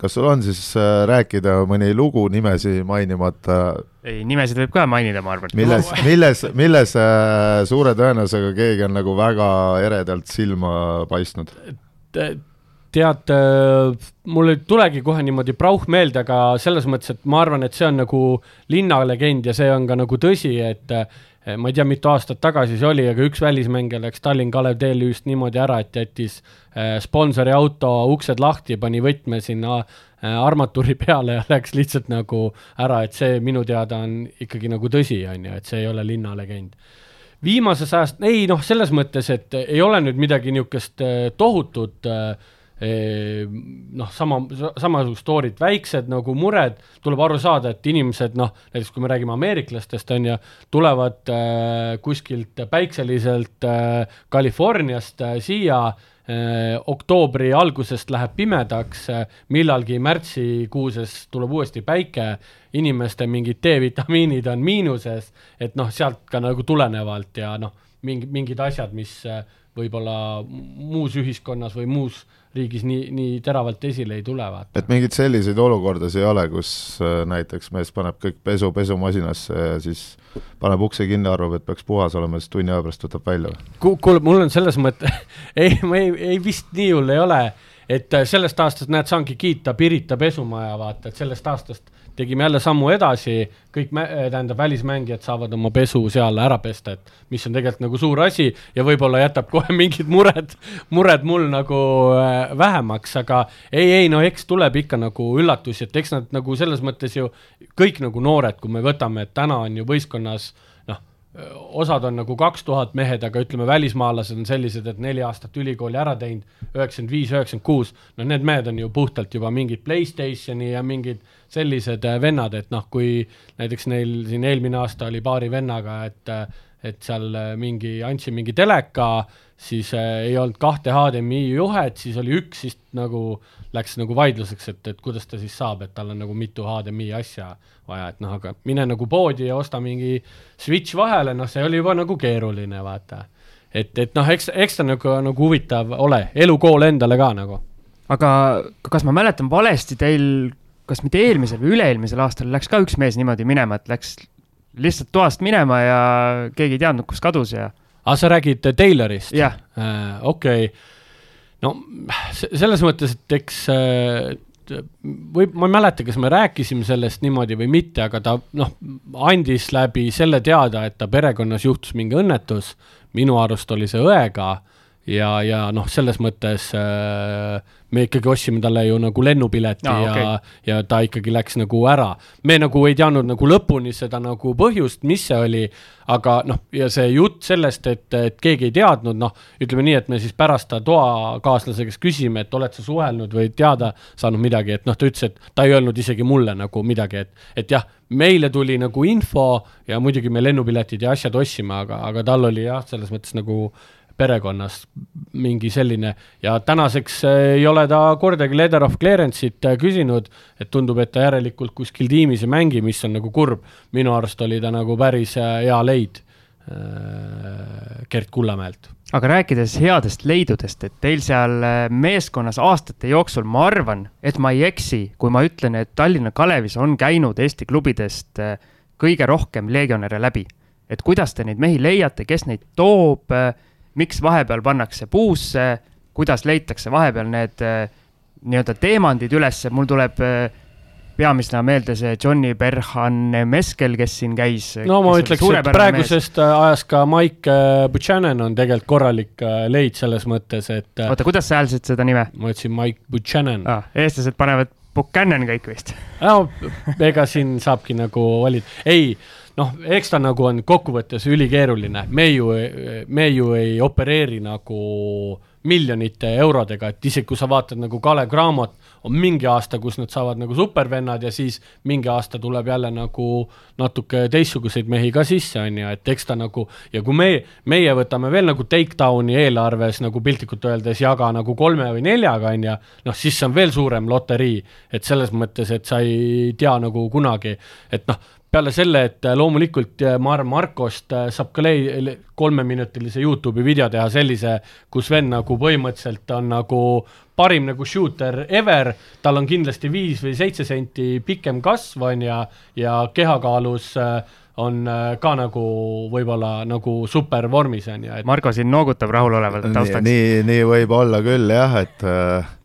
kas sul on siis äh, rääkida mõni lugu nimesi mainimata? ei, nimesid võib ka mainida, ma arvan. milles, milles, milles äh, suure tõenäosusega keegi on nagu väga eredalt silma paistnud? tead, mul ei tulegi kohe niimoodi Brauch meelde, aga selles mõttes, et ma arvan, et see on nagu linnalegend ja see on ka nagu tõsi, et ma ei tea, mitu aastat tagasi see oli, aga üks välismängija läks Tallinn Kalev TLÜ-st niimoodi ära, et jättis eh, sponsori auto uksed lahti, pani võtme sinna eh, armatuuri peale ja läks lihtsalt nagu ära, et see minu teada on ikkagi nagu tõsi, on ju, et see ei ole linnalegend. Viimases ajast, ei noh, selles mõttes, et ei ole nüüd midagi niisugust tohutut äh, noh, sama, samasugust story't, väiksed nagu mured, tuleb aru saada, et inimesed noh, näiteks kui me räägime ameeriklastest, on ju, tulevad äh, kuskilt päikseliselt äh, Californiast äh, siia äh,, oktoobri algusest läheb pimedaks äh,, millalgi märtsikuuses tuleb uuesti päike, inimeste mingid D-vitamiinid on miinuses, et noh, sealt ka nagu tulenevalt ja noh, mingi, mingid asjad, mis äh, võib-olla muus ühiskonnas või muus riigis nii, nii teravalt esile ei tule, vaata. et mingeid selliseid olukordasid ei ole, kus äh, näiteks mees paneb kõik pesu pesumasinasse ja siis paneb ukse kinni, arvab, et peaks puhas olema, siis tunni aja pärast võtab välja või? kuule, mul on selles mõttes ei, ma ei, ei vist nii hull ei ole, et äh, sellest aastast, näed, saangi kiita Pirita pesumaja, vaata, et sellest aastast tegime jälle sammu edasi, kõik mä-, tähendab, välismängijad saavad oma pesu seal ära pesta, et mis on tegelikult nagu suur asi ja võib-olla jätab kohe mingid mured, mured mul nagu äh, vähemaks, aga ei, ei no eks tuleb ikka nagu üllatusi, et eks nad nagu selles mõttes ju kõik nagu noored, kui me võtame, et täna on ju võistkonnas noh, osad on nagu kaks tuhat mehed, aga ütleme, välismaalased on sellised, et neli aastat ülikooli ära teinud, üheksakümmend viis, üheksakümmend kuus, no need mehed on ju puhtalt juba mingid Playstationi ja mingid sellised äh, vennad, et noh, kui näiteks neil siin eelmine aasta oli paari vennaga, et äh, et seal äh, mingi, andsin mingi teleka, siis äh, ei olnud kahte HDMI juhet, siis oli üks, siis nagu läks nagu vaidluseks, et, et kuidas ta siis saab, et tal on nagu mitu HDMI asja vaja, et noh, aga mine nagu poodi ja osta mingi switch vahele, noh, see oli juba nagu keeruline, vaata. et, et noh, eks, eks ta nagu, nagu huvitav ole, elukool endale ka nagu. aga kas ma mäletan valesti, teil kas mitte eelmisel või üle-eelmisel aastal läks ka üks mees niimoodi minema, et läks lihtsalt toast minema ja keegi ei teadnud, kus kadus ja. aa, sa räägid Taylorist? jah äh,. okei okay., no selles mõttes, et eks äh, või ma ei mäleta, kas me rääkisime sellest niimoodi või mitte, aga ta noh, andis läbi selle teada, et ta perekonnas juhtus mingi õnnetus, minu arust oli see õega ja, ja noh, selles mõttes äh, me ikkagi ostsime talle ju nagu lennupileti ah, ja okay., ja ta ikkagi läks nagu ära. me nagu ei teadnud nagu lõpuni seda nagu põhjust, mis see oli, aga noh, ja see jutt sellest, et, et keegi ei teadnud, noh, ütleme nii, et me siis pärast ta toakaaslasega käest küsime, et oled sa suhelnud või teada saanud midagi, et noh, ta ütles, et ta ei öelnud isegi mulle nagu midagi, et, et jah, meile tuli nagu info ja muidugi me lennupiletid ja asjad ostsime, aga, aga tal oli jah, selles mõttes nagu perekonnas mingi selline ja tänaseks äh, ei ole ta kordagi letter of clearance'it äh, küsinud, et tundub, et ta järelikult kuskil tiimis ei mängi, mis on nagu kurb. minu arust oli ta nagu päris äh, hea leid Gert Kullamäelt. aga rääkides headest leidudest, et teil seal meeskonnas aastate jooksul, ma arvan, et ma ei eksi, kui ma ütlen, et Tallinna Kalevis on käinud Eesti klubidest kõige rohkem legionäre läbi. et kuidas te neid mehi leiate, kes neid toob miks vahepeal pannakse puusse, kuidas leitakse vahepeal need äh, nii-öelda teemandid üles, mul tuleb äh, peamisena meelde see Johnny Berhan Meskel, kes siin käis. no ma ütleks, et praegusest mees. Äh, ajast ka Mike Buchanan on tegelikult korralik leid selles mõttes, et. oota, kuidas sa hääldasid seda nime? ma ütlesin Mike Buchanan ah,. eestlased panevad Buchanan kõik vist no ega siin saabki nagu valida, ei noh, eks ta nagu on kokkuvõttes ülikeeruline, me ju, me ju ei opereeri nagu miljonite eurodega, et isegi kui sa vaatad nagu Kalev Cramot, on mingi aasta, kus nad saavad nagu supervennad ja siis mingi aasta tuleb jälle nagu natuke teistsuguseid mehi ka sisse, on ju, et eks ta nagu ja kui me, meie võtame veel nagu takedowni eelarves nagu piltlikult öeldes jaga nagu kolme või neljaga, on ju, noh, siis see on veel suurem loterii, et selles mõttes, et sa ei tea nagu kunagi, et noh, peale selle, et äh, loomulikult äh, ma arvan, Markost äh, saab ka lei-, kolmeminutilise Youtube'i video teha sellise, kus vend nagu põhimõtteliselt on nagu parim nagu shooter ever, tal on kindlasti viis või seitse senti pikem kasv, on ju, ja kehakaalus on ka nagu võib-olla nagu super vormis, on ju. Marko siin noogutab rahulolevalt taustaks. nii, nii võib olla küll jah, et äh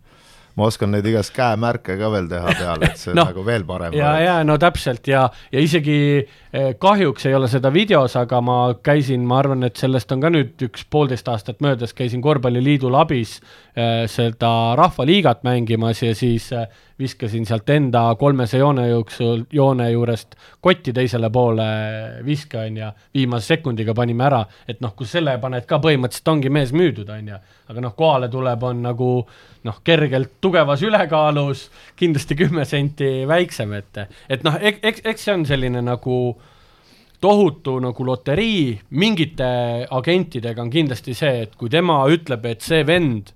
ma oskan neid igast käemärke ka veel teha peale, et see no, nagu veel parem. ja, ja no täpselt ja, ja isegi eh, kahjuks ei ole seda videos, aga ma käisin, ma arvan, et sellest on ka nüüd üks poolteist aastat möödas, käisin korvpalliliidul abis eh, seda rahvaliigat mängimas ja siis eh, viskasin sealt enda kolmese joone jooksul, joone juurest kotti teisele poole viske, on ju, viimase sekundiga panime ära, et noh, kui selle paned ka põhimõtteliselt ongi mees müüdud, on ju, aga noh, kohale tuleb, on nagu noh, kergelt tugevas ülekaalus, kindlasti kümme senti väiksem, et, et noh, eks, eks see on selline nagu tohutu nagu loterii, mingite agentidega on kindlasti see, et kui tema ütleb, et see vend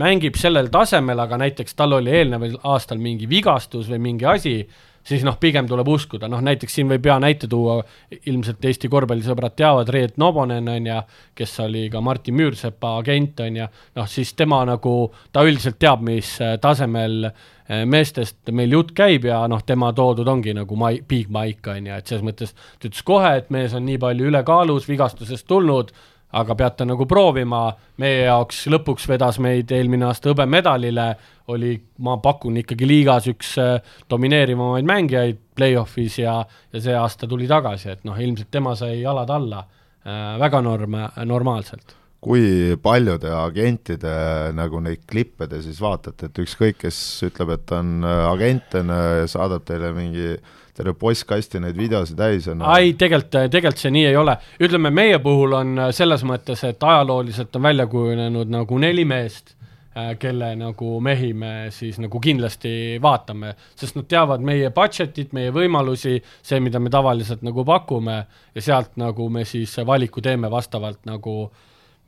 mängib sellel tasemel, aga näiteks tal oli eelneval aastal mingi vigastus või mingi asi, siis noh, pigem tuleb uskuda, noh näiteks siin võib hea näite tuua, ilmselt Eesti korvpallisõbrad teavad, Reet Nobonen on ju, kes oli ka Martin Müürsepa agent on ju, noh siis tema nagu, ta üldiselt teab, mis äh, tasemel äh, meestest meil jutt käib ja noh, tema toodud ongi nagu mai-, big Mike on ju, et selles mõttes ta ütles kohe, et mees on nii palju ülekaalus, vigastusest tulnud, aga peate nagu proovima, meie jaoks lõpuks vedas meid eelmine aasta hõbemedalile, oli, ma pakun ikkagi liigas üks äh, domineerivamaid mängijaid play-off'is ja, ja see aasta tuli tagasi, et noh, ilmselt tema sai jalad alla. Äh, väga norm-, normaalselt. Kui paljude agentide nagu neid klippe te siis vaatate, et ükskõik, kes ütleb, et on äh, agent, on ju, saadab teile mingi terve postkasti neid videosid täis on. ei, tegelikult, tegelikult see nii ei ole. ütleme, meie puhul on selles mõttes, et ajalooliselt on välja kujunenud nagu neli meest, äh, kelle nagu mehi me siis nagu kindlasti vaatame, sest nad teavad meie budget'it, meie võimalusi, see, mida me tavaliselt nagu pakume ja sealt nagu me siis valiku teeme vastavalt nagu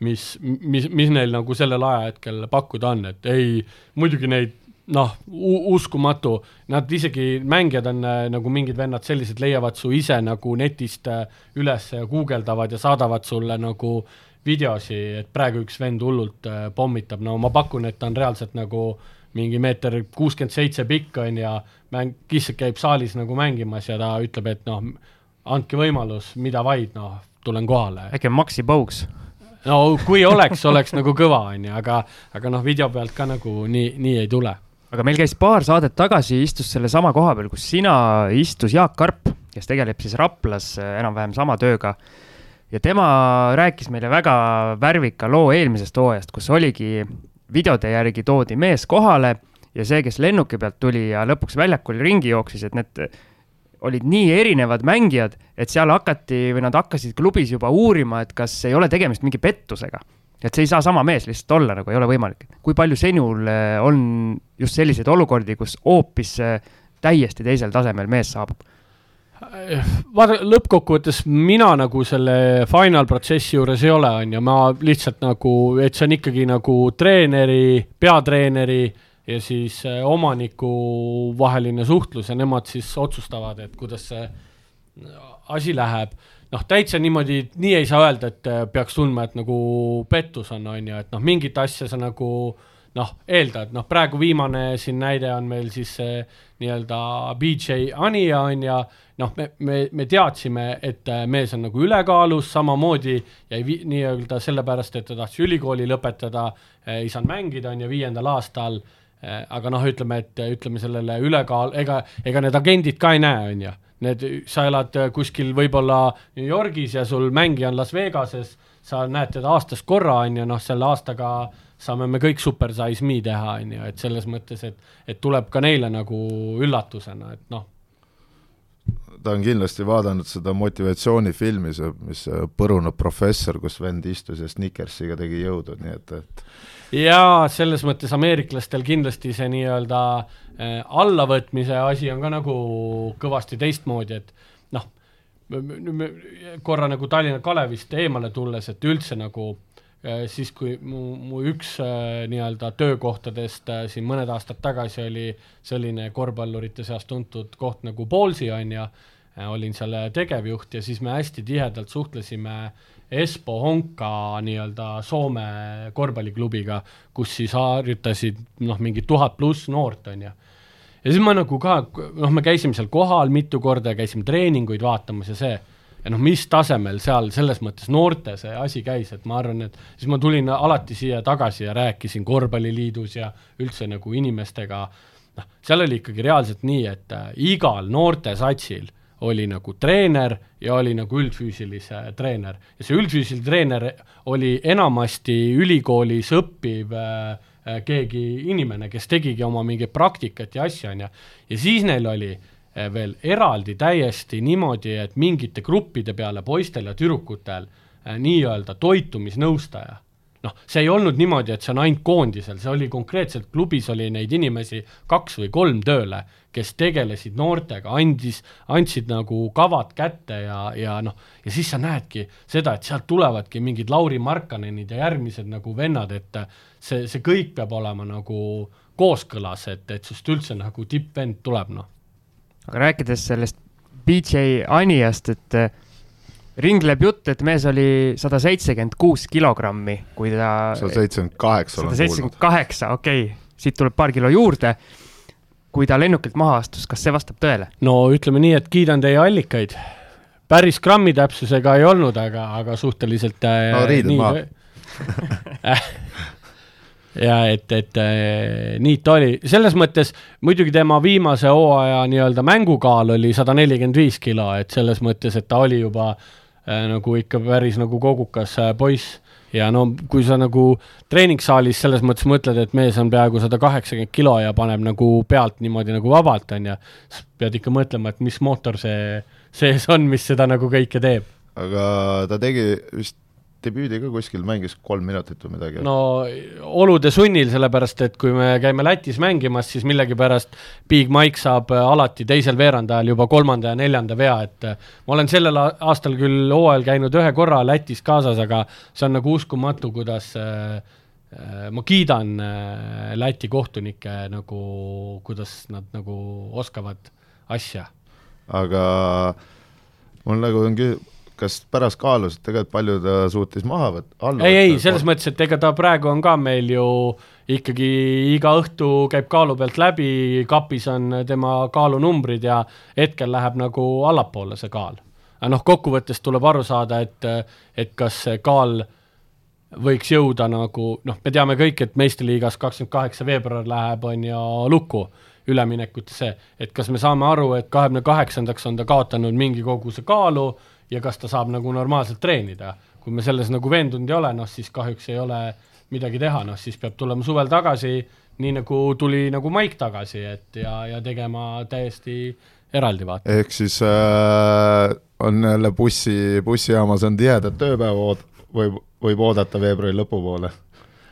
mis, mis, mis neil nagu sellel ajahetkel pakkuda on, et ei, muidugi neid noh, uskumatu, nad isegi, mängijad on äh, nagu mingid vennad sellised, leiavad su ise nagu netist äh, üles ja guugeldavad ja saadavad sulle nagu videosi, et praegu üks vend hullult äh, pommitab, no ma pakun, et ta on reaalselt nagu mingi meeter kuuskümmend seitse pikk on ja mäng, lihtsalt käib saalis nagu mängimas ja ta ütleb, et noh, andke võimalus, mida vaid, noh, tulen kohale. äkki on Maxi Pauks? no kui oleks, oleks nagu kõva, on ju, aga, aga noh, video pealt ka nagu nii, nii ei tule aga meil käis paar saadet tagasi, istus sellesama koha peal, kus sina istus Jaak Karp, kes tegeleb siis Raplas äh, enam-vähem sama tööga. ja tema rääkis meile väga värvika loo eelmisest hooajast, kus oligi videode järgi toodi mees kohale ja see, kes lennuki pealt tuli ja lõpuks väljakul ringi jooksis, et need olid nii erinevad mängijad, et seal hakati või nad hakkasid klubis juba uurima, et kas ei ole tegemist mingi pettusega et see ei saa sama mees lihtsalt olla, nagu ei ole võimalik. kui palju sinul äh, on just selliseid olukordi, kus hoopis äh, täiesti teisel tasemel mees saabub? vaata, lõppkokkuvõttes mina nagu selle final protsessi juures ei ole, on ju, ma lihtsalt nagu, et see on ikkagi nagu treeneri, peatreeneri ja siis äh, omaniku vaheline suhtlus ja nemad siis otsustavad, et kuidas see asi läheb noh, täitsa niimoodi, nii ei saa öelda, et äh, peaks tundma, et nagu pettus on, on ju, et noh, mingit asja sa nagu noh, eeldad, noh, praegu viimane siin näide on meil siis see nii-öelda BJ Anja on ja noh, me, me, me teadsime, et äh, mees on nagu ülekaalus, samamoodi jäi nii-öelda sellepärast, et ta tahtis ülikooli lõpetada, äh, ei saanud mängida, on ju, viiendal aastal, aga noh, ütleme, et ütleme sellele ülekaal, ega, ega need agendid ka ei näe, on ju need, sa elad äh, kuskil võib-olla New Yorgis ja sul mängija on Las Vegases, sa näed teda aastas korra, on ju, noh, selle aastaga saame me kõik Super Size Me teha, on ju, et selles mõttes, et, et tuleb ka neile nagu üllatusena, et noh. ta on kindlasti vaadanud seda motivatsioonifilmi, see, mis see Põrunud professor, kus vend istus ja Snickersiga tegi jõudu, nii et, et jaa, selles mõttes ameeriklastel kindlasti see nii-öelda äh, allavõtmise asi on ka nagu kõvasti teistmoodi, et noh, korra nagu Tallinna Kalevist eemale tulles, et üldse nagu äh, siis, kui mu, mu üks äh, nii-öelda töökohtadest äh, siin mõned aastad tagasi oli selline korvpallurite seas tuntud koht nagu Paulsi on ju, äh, olin seal tegevjuht ja siis me hästi tihedalt suhtlesime äh, Espo Honka nii-öelda Soome korvpalliklubiga, kus siis harjutasid noh, mingi tuhat pluss noort, on ju. ja siis ma nagu ka, noh, me käisime seal kohal mitu korda ja käisime treeninguid vaatamas ja see, ja noh, mis tasemel seal selles mõttes noorte see asi käis, et ma arvan, et siis ma tulin alati siia tagasi ja rääkisin Korvpalliliidus ja üldse nagu inimestega, noh, seal oli ikkagi reaalselt nii, et äh, igal noortesatsil oli nagu treener ja oli nagu üldfüüsilise treener. ja see üldfüüsiline treener oli enamasti ülikoolis õppiv äh, äh, keegi inimene, kes tegigi oma mingit praktikat ja asja, on ju, ja siis neil oli äh, veel eraldi täiesti niimoodi, et mingite gruppide peale poistel ja tüdrukutel nii-öelda toitumisnõustaja noh, see ei olnud niimoodi, et see on ainult koondisel, see oli konkreetselt, klubis oli neid inimesi kaks või kolm tööle, kes tegelesid noortega, andis, andsid nagu kavad kätte ja, ja noh, ja siis sa näedki seda, et sealt tulevadki mingid Lauri Markkanenid ja järgmised nagu vennad, et see, see kõik peab olema nagu kooskõlas, et, et sest üldse nagu tippvend tuleb, noh aga rääkides sellest BJ Aniast, et äh, ringleb jutt, et mees oli sada seitsekümmend kuus kilogrammi, kui ta. sada seitsekümmend kaheksa olen kuulnud. sada seitsekümmend kaheksa, okei okay., siit tuleb paar kilo juurde. Kui ta lennukilt maha astus, kas see vastab tõele? no ütleme nii, et kiidan teie allikaid. päris grammi täpsusega ei olnud, aga, aga suhteliselt äh, no riided maha ja et, et äh, nii ta oli, selles mõttes muidugi tema viimase hooaja nii-öelda mängukaal oli sada nelikümmend viis kilo, et selles mõttes, et ta oli juba äh, nagu ikka päris nagu kogukas äh, poiss ja no kui sa nagu treeningsaalis selles mõttes mõtled, et mees on peaaegu sada kaheksakümmend kilo ja paneb nagu pealt niimoodi nagu vabalt, on ju, siis pead ikka mõtlema, et mis mootor see sees on, mis seda nagu kõike teeb. aga ta tegi vist debüüdi ka kuskil mängis kolm minutit või midagi. no olude sunnil, sellepärast et kui me käime Lätis mängimas, siis millegipärast Big Mike saab äh, alati teisel veerandajal juba kolmanda ja neljanda vea, et äh, ma olen sellel aastal küll hooajal käinud ühe korra Lätis kaasas, aga see on nagu uskumatu, kuidas äh, ma kiidan Läti kohtunikke nagu, kuidas nad nagu oskavad asja. aga mul nagu on küll kas pärast kaalus, et tegelikult palju ta suutis maha võtta? ei, ei, selles mõttes, et ega ta praegu on ka meil ju ikkagi iga õhtu käib kaalu pealt läbi, kapis on tema kaalunumbrid ja hetkel läheb nagu allapoole see kaal. aga noh, kokkuvõttes tuleb aru saada, et, et kas see kaal võiks jõuda nagu noh, me teame kõik, et meistriliigas kakskümmend kaheksa veebruar läheb, on ju, lukku üleminekutesse, et kas me saame aru, et kahekümne kaheksandaks on ta kaotanud mingi koguse kaalu ja kas ta saab nagu normaalselt treenida. kui me selles nagu veendunud ei ole, noh siis kahjuks ei ole midagi teha, noh siis peab tulema suvel tagasi, nii nagu tuli nagu Maik tagasi, et ja, ja tegema täiesti eraldi vaata. ehk siis äh, on jälle bussi, bussijaamas on tihedad tööpäeva ood-, võib, võib oodata veebruari lõpupoole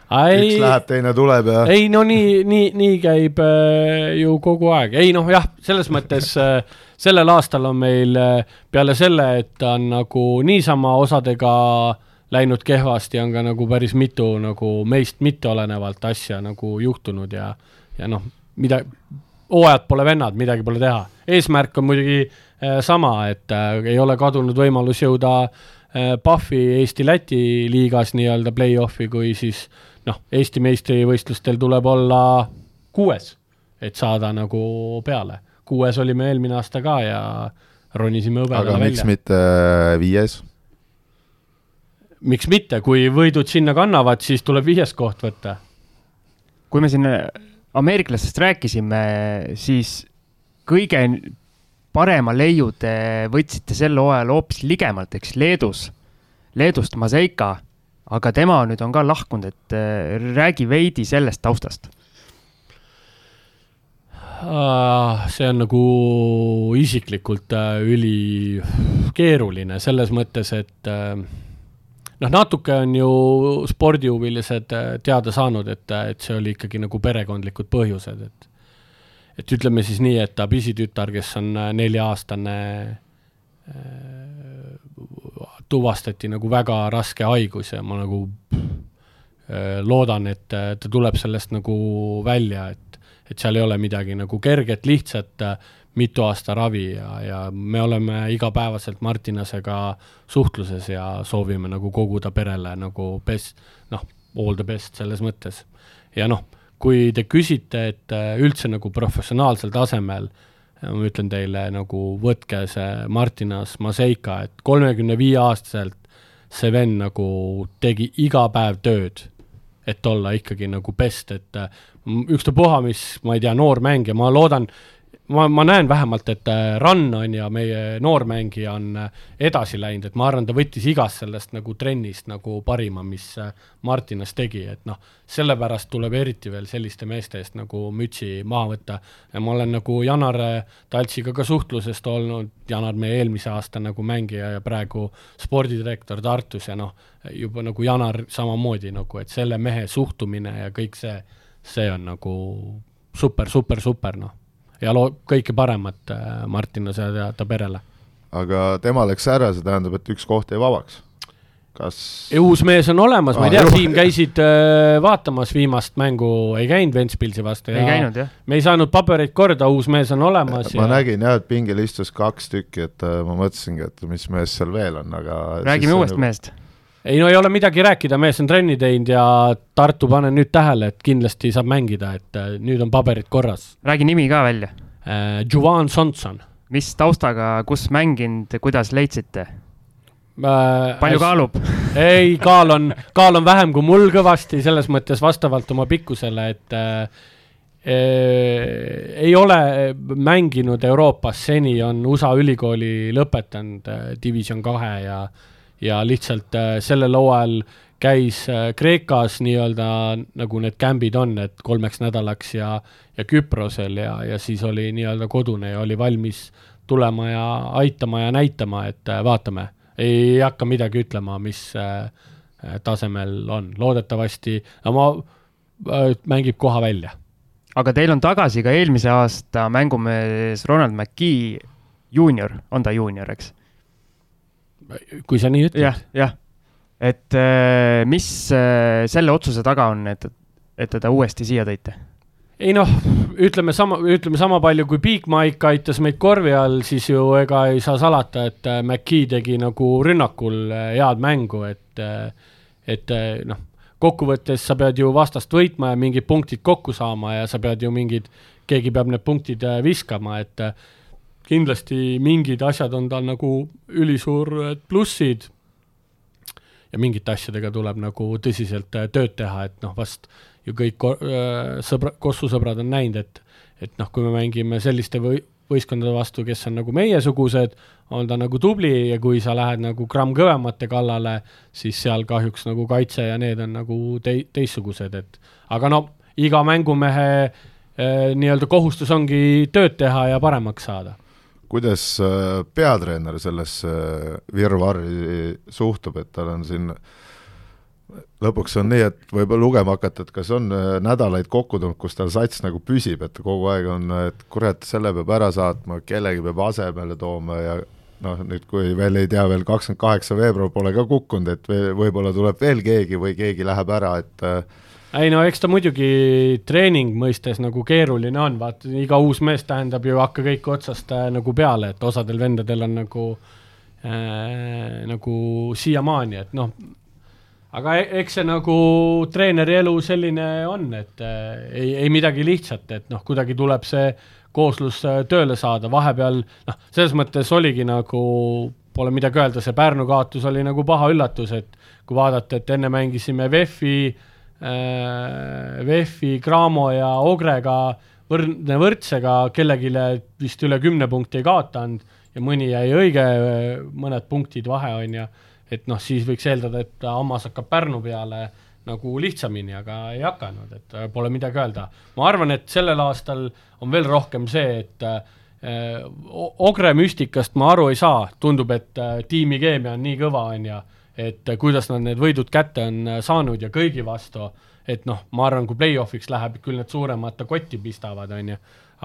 Ai, üks läheb, teine tuleb ja. ei no nii, nii, nii käib äh, ju kogu aeg, ei noh, jah, selles mõttes äh, sellel aastal on meil äh, peale selle, et ta on nagu niisama osadega läinud kehvasti, on ka nagu päris mitu nagu meist mitteolenevalt asja nagu juhtunud ja, ja noh, mida, hooajad pole vennad, midagi pole teha. eesmärk on muidugi äh, sama, et äh, ei ole kadunud võimalus jõuda äh, PUFFi Eesti-Läti liigas nii-öelda play-off'i, kui siis äh, noh, Eesti meistrivõistlustel tuleb olla kuues, et saada nagu peale. kuues olime eelmine aasta ka ja ronisime hõbedale välja. miks mitte viies? miks mitte, kui võidud sinna kannavad, siis tuleb viies koht võtta. kui me siin ameeriklastest rääkisime, siis kõige parema leiu te võtsite sel hooajal hoopis ligemalt, eks Leedus, Leedust Maseika aga tema nüüd on ka lahkunud, et äh, räägi veidi sellest taustast. Ah, see on nagu isiklikult äh, ülikeeruline selles mõttes, et äh, noh, natuke on ju spordihuvilised teada saanud, et, et see oli ikkagi nagu perekondlikud põhjused, et et ütleme siis nii, et ta pisitütar, kes on nelja-aastane tuvastati nagu väga raske haigus ja ma nagu äh, loodan, et ta tuleb sellest nagu välja, et, et seal ei ole midagi nagu kerget, lihtsat, äh, mitu aasta ravi ja, ja me oleme igapäevaselt Martinasega suhtluses ja soovime nagu koguda perele nagu best, noh, all the best selles mõttes. ja noh, kui te küsite, et äh, üldse nagu professionaalsel tasemel äh, ma ütlen teile nagu võtke see Martinas Maseika, et kolmekümne viie aastaselt see vend nagu tegi iga päev tööd, et olla ikkagi nagu best, et ükstapuha, mis, ma ei tea, noor mängija, ma loodan, ma, ma näen vähemalt, et äh, Rann on ja meie noormängija on äh, edasi läinud, et ma arvan, ta võttis igast sellest nagu trennist nagu parima, mis äh, Martinas tegi, et noh, sellepärast tuleb eriti veel selliste meeste eest nagu mütsi maha võtta. ja ma olen nagu Janar Taltsiga ka suhtlusest olnud, Janar meie eelmise aasta nagu mängija ja praegu spordidirektor Tartus ja noh, juba nagu Janar samamoodi nagu, et selle mehe suhtumine ja kõik see, see on nagu super, super, super, noh ja loo-, kõike paremat äh, Martinile ja ta perele. aga tema läks ära, see tähendab, et üks koht jäi vabaks? kas uus mees on olemas, ma ei Aa, tea, Siim, käisid äh, vaatamas viimast mängu, ei käinud Ventspilsi vastu? ei käinud jah. me ei saanud pabereid korda, uus mees on olemas ma ja nägin jah, et pingil istus kaks tükki, et äh, ma mõtlesingi, et mis mees seal veel on, aga räägime uuest mehest. Ei no ei ole midagi rääkida, mees on trenni teinud ja Tartu, panen nüüd tähele, et kindlasti saab mängida, et äh, nüüd on paberid korras räägi nimi ka välja. äh,. Juvan Sonson mis taustaga, kus mänginud, kuidas leidsite? äh,. palju kaalub? ei, kaal on, kaal on vähem kui mul kõvasti, selles mõttes vastavalt oma pikkusele, et äh, äh, ei ole mänginud Euroopas seni, on USA ülikooli lõpetanud äh, Division kahe ja, ja lihtsalt äh, sellel hooajal käis äh, Kreekas nii-öelda nagu need kämbid on, et kolmeks nädalaks ja, ja Küprosel ja, ja siis oli nii-öelda kodune ja oli valmis tulema ja aitama ja näitama, et äh, vaatame ei hakka midagi ütlema, mis tasemel on, loodetavasti oma äh, mängib koha välja. aga teil on tagasi ka eelmise aasta mängumees Ronald McKee juunior, on ta juunior, eks? Kui sa nii ütled. jah, jah. et äh, mis äh, selle otsuse taga on, et, et teda uuesti siia tõite? ei noh, ütleme sama, ütleme sama palju kui Big Mike aitas meid korvi all, siis ju ega ei saa salata, et äh, McKee tegi nagu rünnakul head mängu, et, et noh, kokkuvõttes sa pead ju vastast võitma ja mingid punktid kokku saama ja sa pead ju mingid, keegi peab need punktid viskama, et kindlasti mingid asjad on tal nagu ülisuur plussid. Ja mingite asjadega tuleb nagu tõsiselt tööd teha, et noh, vast ju kõik sõbra, Kossu sõbrad on näinud, et et noh, kui me mängime selliste või, võistkondade vastu, kes on nagu meiesugused, on ta nagu tubli ja kui sa lähed nagu gramm kõvemate kallale, siis seal kahjuks nagu kaitse ja need on nagu tei-, teistsugused, et aga no iga mängumehe eh, nii-öelda kohustus ongi tööd teha ja paremaks saada kuidas peatreener sellesse virvarri suhtub, et tal on siin lõpuks on nii, et võib lugema hakata, et kas on nädalaid kokku tulnud, kus tal sats nagu püsib, et kogu aeg on, et kurat, selle peab ära saatma, kellegi peab asemele tooma ja noh, nüüd kui veel ei tea, veel kakskümmend kaheksa veebruar pole ka kukkunud, et võib-olla tuleb veel keegi või keegi läheb ära, et ei no eks ta muidugi treening mõistes nagu keeruline on, vaata iga uus mees tähendab ju hakka kõike otsast äh, nagu peale, et osadel vendadel on nagu äh,, nagu siiamaani, et noh, aga e-, eks see nagu treeneri elu selline on, et äh, ei, ei midagi lihtsat, et noh, kuidagi tuleb see kooslus äh, tööle saada, vahepeal noh, selles mõttes oligi nagu, pole midagi öelda, see Pärnu kaotus oli nagu paha üllatus, et kui vaadata, et enne mängisime VEF-i äh, VEF-i, Cramo ja Ogrega võrdne võrdsega, kellelegi vist üle kümne punkti ei kaotanud ja mõni jäi õige, mõned punktid vahe on ju, et noh, siis võiks eeldada, et hammas hakkab Pärnu peale nagu lihtsamini, aga ei hakanud, et äh, pole midagi öelda. ma arvan, et sellel aastal on veel rohkem see, et äh, Ogre müstikast ma aru ei saa, tundub, et äh, tiimi keemia on nii kõva, on ju, et äh, kuidas nad need võidud kätte on äh, saanud ja kõigi vastu, et noh, ma arvan, kui play-off'iks läheb, küll need suuremad ta kotti pistavad, on ju,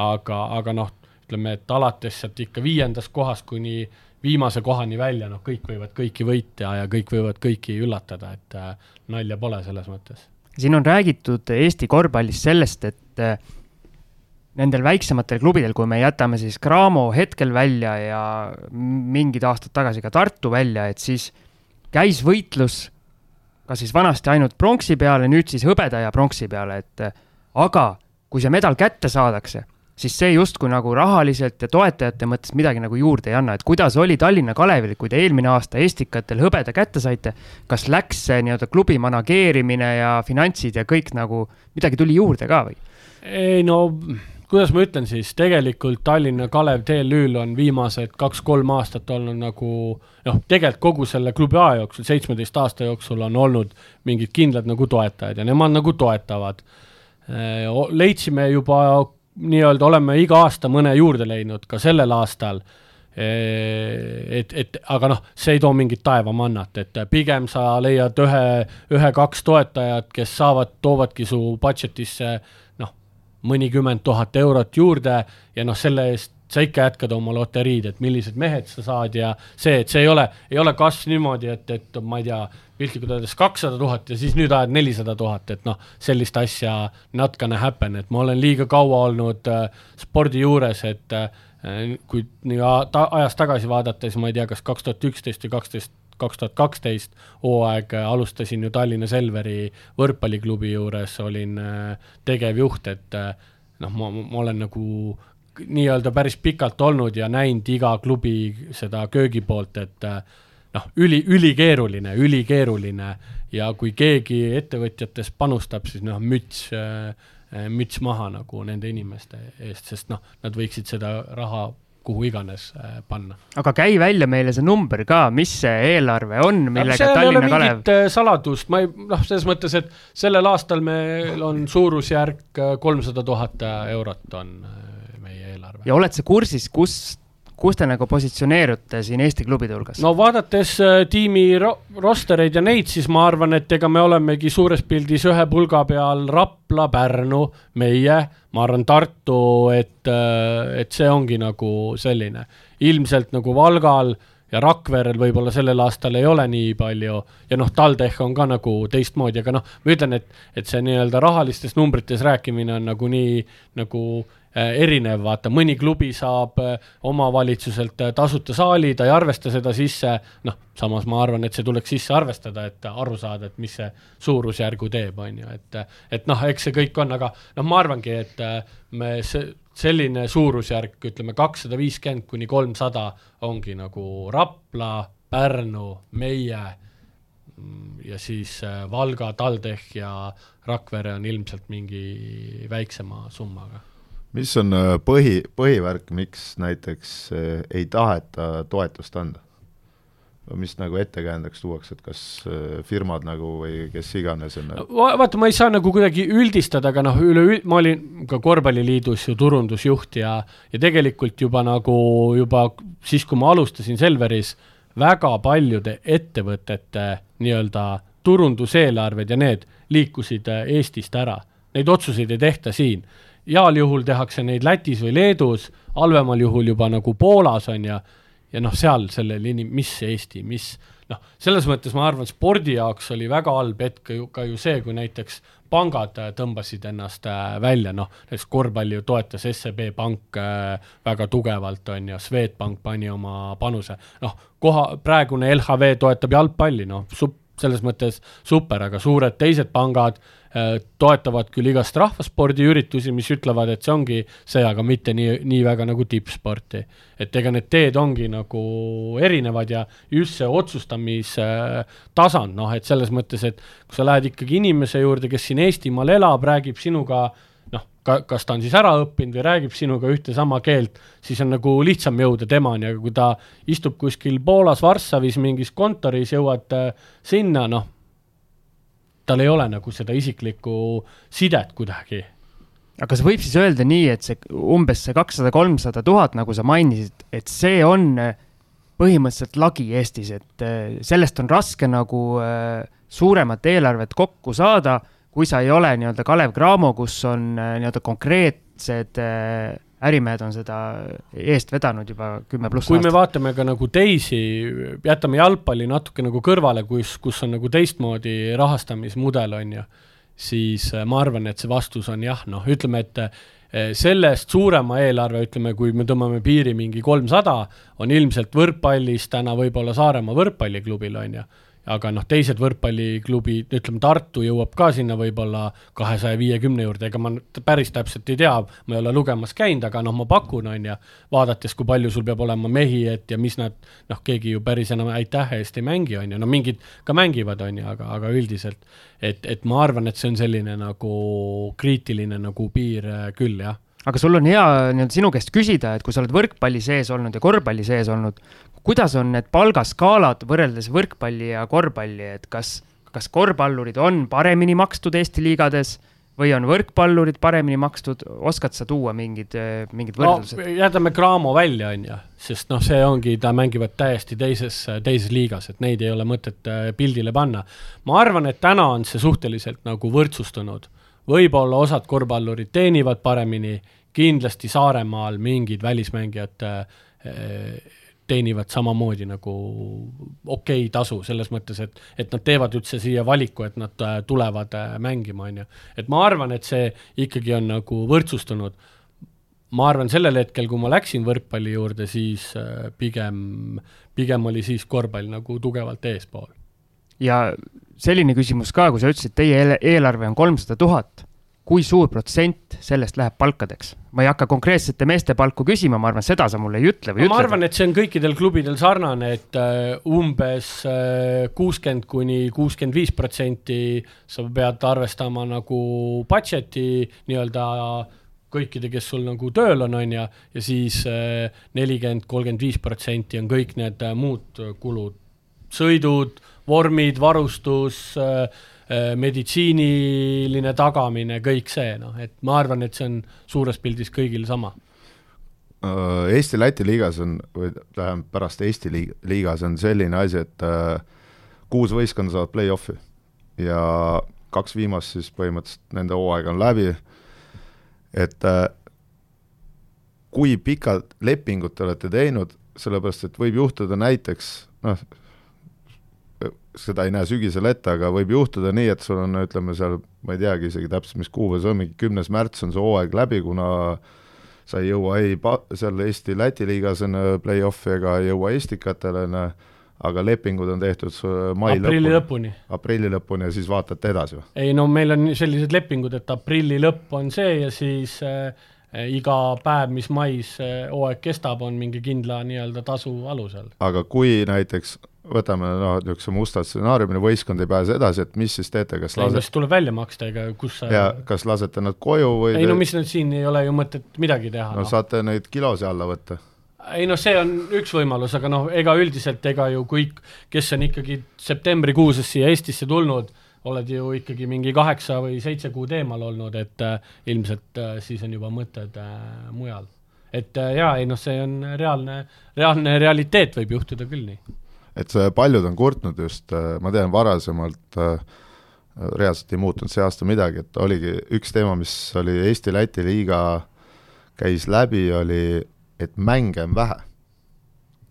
aga, aga noh, ütleme, et alates sealt ikka viiendast kohast kuni viimase kohani välja, noh, kõik võivad kõiki võita ja kõik võivad kõiki üllatada, et äh, nalja pole selles mõttes. siin on räägitud Eesti korvpallis sellest, et äh, nendel väiksematel klubidel, kui me jätame siis Cramo hetkel välja ja mingid aastad tagasi ka Tartu välja, et siis käis võitlus ka siis vanasti ainult pronksi peale, nüüd siis hõbeda ja pronksi peale, et aga kui see medal kätte saadakse, siis see justkui nagu rahaliselt ja toetajate mõttes midagi nagu juurde ei anna, et kuidas oli Tallinna Kalevil, kui te eelmine aasta Estikatel hõbeda kätte saite, kas läks see nii-öelda klubi manageerimine ja finantsid ja kõik nagu, midagi tuli juurde ka või? ei no kuidas ma ütlen siis, tegelikult Tallinna Kalev TLÜ-l on viimased kaks-kolm aastat olnud nagu noh, tegelikult kogu selle klubi aja jooksul, seitsmeteist aasta jooksul on olnud mingid kindlad nagu toetajad ja nemad nagu toetavad. leidsime juba nii-öelda oleme iga aasta mõne juurde leidnud ka sellel aastal. et, et aga noh, see ei too mingit taevamannat, et pigem sa leiad ühe, ühe-kaks toetajat, kes saavad, toovadki su budget'isse noh, mõnikümmend tuhat eurot juurde ja noh, selle eest sa ikka jätkad oma loteriid, et millised mehed sa saad ja see, et see ei ole, ei ole kasv niimoodi, et, et ma ei tea, piltlikult öeldes kakssada tuhat ja siis nüüd ajad nelisada tuhat, et noh, sellist asja not gonna happen, et ma olen liiga kaua olnud äh, spordi juures, et äh, kui nii ta, ajas tagasi vaadata, siis ma ei tea, kas kaks tuhat üksteist või kaksteist kaks tuhat kaksteist hooaeg alustasin ju Tallinna Selveri võrkpalliklubi juures, olin äh, tegevjuht, et äh, noh, ma, ma olen nagu nii-öelda päris pikalt olnud ja näinud iga klubi seda köögipoolt, et äh, noh, üli, ülikeeruline, ülikeeruline. Ja kui keegi ettevõtjatest panustab, siis noh, müts, müts maha nagu nende inimeste eest, sest noh, nad võiksid seda raha kuhu iganes äh, panna. aga käi välja meile see number ka, mis see eelarve on, millega Tallinna Kalev. Äh, saladust, ma ei, noh, selles mõttes, et sellel aastal meil on suurusjärk äh, kolmsada tuhat eurot on meie eelarve. ja oled sa kursis, kus kus te nagu positsioneerute siin Eesti klubide hulgas? no vaadates äh, tiimi ro rostereid ja neid, siis ma arvan, et ega me olemegi suures pildis ühe pulga peal Rapla, Pärnu, meie, ma arvan, Tartu, et, äh, et see ongi nagu selline. ilmselt nagu Valgal ja Rakverel võib-olla sellel aastal ei ole nii palju ja noh, TalTech on ka nagu teistmoodi, aga noh, ma ütlen, et, et see nii-öelda rahalistes numbrites rääkimine on nagu nii nagu erinev, vaata, mõni klubi saab äh, omavalitsuselt äh, tasuta saali, ta ei arvesta seda sisse, noh, samas ma arvan, et see tuleks sisse arvestada, et aru saada, et mis see suurusjärgu teeb, on ju, et et noh, eks see kõik on, aga noh, ma arvangi, et me see, selline suurusjärk, ütleme kakssada viiskümmend kuni kolmsada ongi nagu Rapla, Pärnu, meie mm, ja siis Valga, TalTech ja Rakvere on ilmselt mingi väiksema summaga mis on äh, põhi, põhivärk, miks näiteks äh, ei taheta toetust anda? mis nagu ettekäändeks tuuakse, et kas äh, firmad nagu või kes iganes on nagu... Va? vaata, ma ei saa nagu kuidagi üldistada, aga noh, üle, ma olin ka Korvpalliliidus ju turundusjuht ja, ja tegelikult juba nagu juba siis, kui ma alustasin Selveris, väga paljude ettevõtete nii-öelda turunduseelarved ja need liikusid Eestist ära. Neid otsuseid ei tehta siin heal juhul tehakse neid Lätis või Leedus, halvemal juhul juba nagu Poolas on ja ja noh, seal sellel inim-, mis Eesti, mis noh, selles mõttes ma arvan, spordi jaoks oli väga halb hetk ju ka ju see, kui näiteks pangad äh, tõmbasid ennast äh, välja, noh, näiteks korvpalli ju toetas SEB Pank äh, väga tugevalt, on ju, Swedbank pani oma panuse, noh, koha, praegune LHV toetab jalgpalli, noh, selles mõttes super, aga suured teised pangad toetavad küll igast rahvaspordiüritusi, mis ütlevad, et see ongi see, aga mitte nii, nii väga nagu tippsporti. et ega need teed ongi nagu erinevad ja just see otsustamistasand, noh, et selles mõttes, et kui sa lähed ikkagi inimese juurde, kes siin Eestimaal elab, räägib sinuga noh, ka, kas ta on siis ära õppinud või räägib sinuga ühte sama keelt, siis on nagu lihtsam jõuda temani, aga kui ta istub kuskil Poolas, Varssavis mingis kontoris, jõuad äh, sinna, noh tal ei ole nagu seda isiklikku sidet kuidagi. aga kas võib siis öelda nii, et see umbes see kakssada, kolmsada tuhat, nagu sa mainisid, et see on äh, põhimõtteliselt lagi Eestis, et äh, sellest on raske nagu äh, suuremat eelarvet kokku saada, kui sa ei ole nii-öelda Kalev Cramo, kus on nii-öelda konkreetsed ärimehed on seda eest vedanud juba kümme pluss aastat. kui me vaatame ka nagu teisi, jätame jalgpalli natuke nagu kõrvale, kus, kus on nagu teistmoodi rahastamismudel, on ju, siis äh, ma arvan, et see vastus on jah, noh, ütleme, et äh, sellest suurema eelarve, ütleme, kui me tõmbame piiri mingi kolmsada, on ilmselt võrkpallis täna võib-olla Saaremaa võrkpalliklubil, on ju aga noh, teised võrkpalliklubid, ütleme Tartu jõuab ka sinna võib-olla kahesaja viiekümne juurde, ega ma päris täpselt ei tea, ma ei ole lugemas käinud, aga noh, ma pakun, on ju, vaadates, kui palju sul peab olema mehi, et ja mis nad, noh, keegi ju päris enam aitäh eest ei mängi, on ju, no mingid ka mängivad, on ju, aga, aga üldiselt, et, et ma arvan, et see on selline nagu kriitiline nagu piir äh, küll, jah. Aga sul on hea nii-öelda sinu käest küsida, et kui sa oled võrkpalli sees olnud ja korvpalli sees olnud, kuidas on need palgaskaalad võrreldes võrkpalli ja korvpalli, et kas, kas korvpallurid on paremini makstud Eesti liigades või on võrkpallurid paremini makstud, oskad sa tuua mingid, mingid võrdlused no,? jätame Cramo välja, on ju, sest noh, see ongi, ta mängivad täiesti teises, teises liigas, et neid ei ole mõtet äh, pildile panna. ma arvan, et täna on see suhteliselt nagu võrdsustunud võib-olla osad korvpallurid teenivad paremini, kindlasti Saaremaal mingid välismängijad äh, teenivad samamoodi nagu okei okay tasu, selles mõttes, et, et nad teevad üldse siia valiku, et nad äh, tulevad äh, mängima, on ju. et ma arvan, et see ikkagi on nagu võrdsustunud. ma arvan, sellel hetkel, kui ma läksin võrkpalli juurde, siis äh, pigem, pigem oli siis korvpall nagu tugevalt eespool. ja selline küsimus ka, kui sa ütlesid, teie eelarve on kolmsada tuhat kui suur protsent sellest läheb palkadeks? ma ei hakka konkreetsete meeste palku küsima, ma arvan, seda sa mulle ei ütle või ütled? ma arvan, et see on kõikidel klubidel sarnane, et uh, umbes äh, kuuskümmend kuni kuuskümmend viis protsenti sa pead arvestama nagu budget'i nii-öelda kõikide, kes sul nagu tööl on, on ju, ja siis äh, nelikümmend, kolmkümmend viis protsenti on kõik need muud kulud, sõidud, vormid, varustus äh,, Äh, meditsiiniline tagamine, kõik see, noh, et ma arvan, et see on suures pildis kõigil sama. Äh, Eesti-Läti liigas on, või tähendab, pärast Eesti liigas on selline asi, et äh, kuus võistkonda saavad play-off'i ja kaks viimast siis põhimõtteliselt nende hooaeg on läbi, et kui pikad lepingud te olete teinud, sellepärast et võib juhtuda näiteks noh, seda ei näe sügisel ette, aga võib juhtuda nii, et sul on, ütleme seal, ma ei teagi isegi täpselt, mis kuupäev see on, mingi kümnes märts on see hooaeg läbi, kuna sa ei jõua ei pa-, seal Eesti-Läti liigas on play-off'i ega ei jõua Estikatele, aga lepingud on tehtud mai aprilli lõpuni, lõpuni.. aprilli lõpuni ja siis vaatate edasi või? ei no meil on sellised lepingud, et aprilli lõpp on see ja siis äh, iga päev, mis mais hooaeg kestab, on mingi kindla nii-öelda tasu alusel. aga kui näiteks võtame noh, niisuguse musta stsenaariumina, võistkond ei pääse edasi, et mis siis teete, kas lase-? mis tuleb välja maksta, ega kus sa ja kas lasete nad koju või ei te... no mis nüüd siin ei ole ju mõtet midagi teha. no, no. saate neid kilosi alla võtta. ei noh, see on üks võimalus, aga noh, ega üldiselt ega ju kõik, kes on ikkagi septembrikuuses siia Eestisse tulnud, oled ju ikkagi mingi kaheksa või seitse kuud eemal olnud, et äh, ilmselt äh, siis on juba mõtted äh, mujal. et äh, jaa, ei noh, see on reaalne, reaalne realiteet võib juhtuda küll nii et paljud on kurtnud just, äh, ma tean varasemalt äh, reaalselt ei muutunud see aasta midagi, et oligi üks teema, mis oli Eesti-Läti liiga, käis läbi, oli, et mänge on vähe.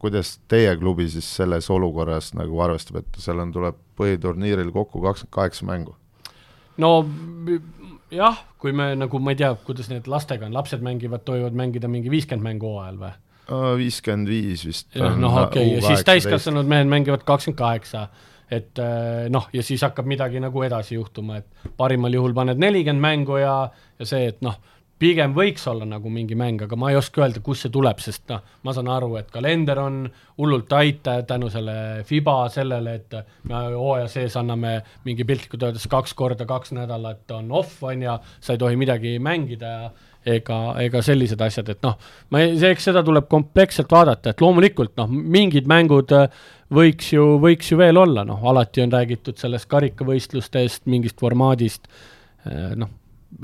Kuidas teie klubi siis selles olukorras nagu arvestab, et seal on, tuleb põhiturniiril kokku kakskümmend kaheksa mängu? no jah, kui me nagu, ma ei tea, kuidas need lastega on, lapsed mängivad, tohivad mängida mingi viiskümmend mängu hooajal või? viiskümmend viis vist. noh, okei ja siis täiskasvanud mehed mängivad kakskümmend kaheksa et äh, noh, ja siis hakkab midagi nagu edasi juhtuma, et parimal juhul paned nelikümmend mängu ja, ja see, et noh, pigem võiks olla nagu mingi mäng, aga ma ei oska öelda, kust see tuleb, sest noh, ma saan aru, et kalender on hullult tait tänu selle Fiba sellele, et me hooaja sees anname mingi piltlikult öeldes kaks korda kaks nädalat on off, on ju, sa ei tohi midagi mängida ja ega, ega sellised asjad, et noh, ma ei, eks seda tuleb kompleksselt vaadata, et loomulikult noh, mingid mängud äh, võiks ju, võiks ju veel olla, noh, alati on räägitud sellest karikavõistlustest, mingist formaadist, äh, noh,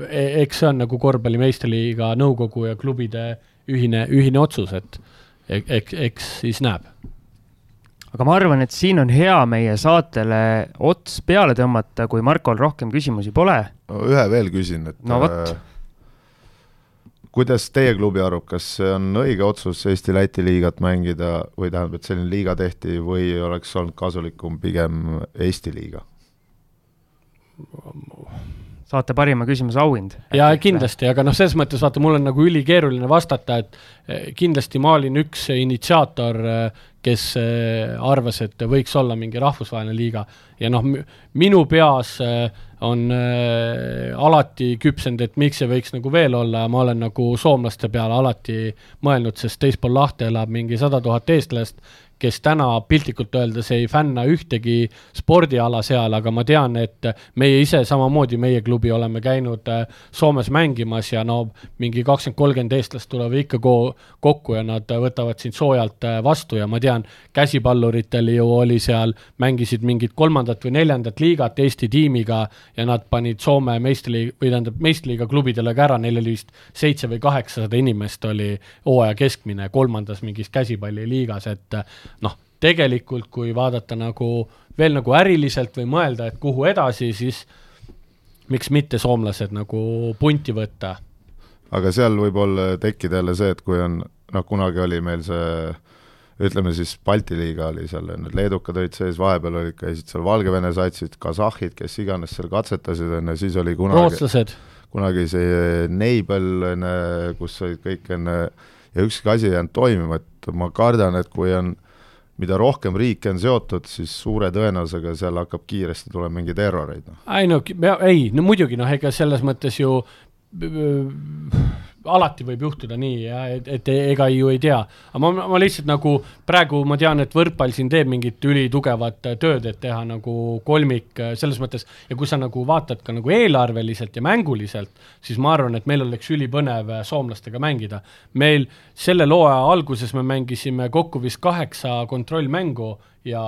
eks see on nagu korvpalli meistriliiga nõukogu ja klubide ühine, ühine otsus, et e-, eks, eks siis näeb aga ma arvan, et siin on hea meie saatele ots peale tõmmata, kui Markol rohkem küsimusi pole. ühe veel küsin, et no vot äh, kuidas teie klubi arvab, kas see on õige otsus Eesti-Läti liigat mängida või tähendab, et selline liiga tehti või oleks olnud kasulikum pigem Eesti liiga? Saate parima küsimuse auhind. jaa, kindlasti, aga noh, selles mõttes vaata, mul on nagu ülikeeruline vastata, et eh, kindlasti ma olin üks initsiaator, eh, kes eh, arvas, et võiks olla mingi rahvusvaheline liiga. Ja noh, minu peas on alati küpsenud, et miks see võiks nagu veel olla. Ja ma olen nagu soomlaste peale alati mõelnud, sest teispool lahte elab mingi sada tuhat eestlast kes täna piltlikult öeldes ei fänna ühtegi spordiala seal, aga ma tean, et meie ise samamoodi, meie klubi oleme käinud äh, Soomes mängimas ja no mingi kakskümmend, kolmkümmend eestlast tulevad ikka ko-, kokku ja nad võtavad sind soojalt äh, vastu ja ma tean, käsipalluritel ju oli seal, mängisid mingit kolmandat või neljandat liigat Eesti tiimiga ja nad panid Soome meistriliiga, või tähendab, meistriliiga klubidele ka ära, neil oli vist seitse või kaheksasada inimest oli hooaja keskmine kolmandas mingis käsipalliliigas, et noh, tegelikult kui vaadata nagu veel nagu äriliselt või mõelda, et kuhu edasi, siis miks mitte soomlased nagu punti võtta aga seal võib olla tekkida jälle see, et kui on noh, kunagi oli meil see ütleme siis Balti liiga oli seal, need leedukad olid sees, vahepeal olid, käisid seal Valgevene satsid, kasahhid, kes iganes seal katsetasid, on ju, siis oli kunagi rootslased. kunagi see Neibel, on ju, kus olid kõik enne ja ükski asi ei jäänud toimima, et ma kardan, et kui on mida rohkem riike on seotud, siis suure tõenäosusega seal hakkab kiiresti tulema mingeid erroreid, noh. ei no, ei, no muidugi noh, ega selles mõttes ju alati võib juhtuda nii ja et, et ega ju ei tea. aga ma, ma lihtsalt nagu praegu ma tean, et võrkpall siin teeb mingit ülitugevat tööd, et teha nagu kolmik selles mõttes ja kui sa nagu vaatad ka nagu eelarveliselt ja mänguliselt, siis ma arvan, et meil oleks ülipõnev soomlastega mängida. meil selle looaja alguses me mängisime kokku vist kaheksa kontrollmängu ja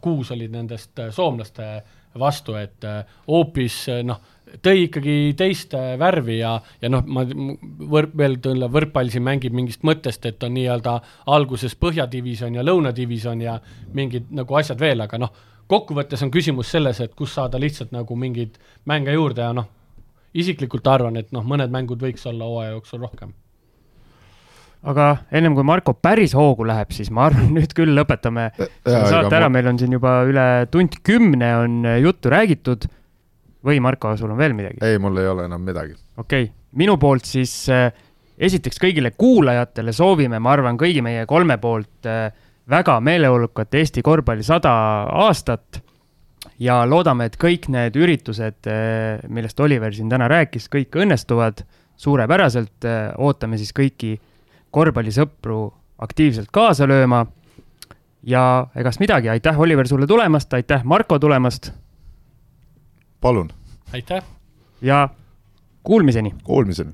kuus olid nendest soomlaste vastu, et hoopis noh tõi ikkagi teist äh, värvi ja, ja noh, ma võr-, veel tõlla, võrkpall siin mängib mingist mõttest, et on nii-öelda alguses põhjadivisjon ja lõunadivisjon ja mingid nagu asjad veel, aga noh, kokkuvõttes on küsimus selles, et kus saada lihtsalt nagu mingeid mänge juurde ja noh, isiklikult arvan, et noh, mõned mängud võiks olla hooaja jooksul rohkem. Aga ennem kui Marko päris hoogu läheb, siis ma arvan, nüüd küll lõpetame. Selle saate ära, meil on siin juba üle tund kümne on juttu räägitud või Marko, sul on veel midagi? ei, mul ei ole enam midagi. okei okay., minu poolt siis äh, esiteks kõigile kuulajatele soovime, ma arvan, kõigi meie kolme poolt äh, väga meeleolukat Eesti korvpalli sada aastat ja loodame, et kõik need üritused, äh, millest Oliver siin täna rääkis, kõik õnnestuvad suurepäraselt, ootame siis kõiki korvpallisõpru aktiivselt kaasa lööma. ja egast midagi, aitäh, Oliver, sulle tulemast, aitäh, Marko, tulemast palun. aitäh. ja kuulmiseni. Kuulmiseni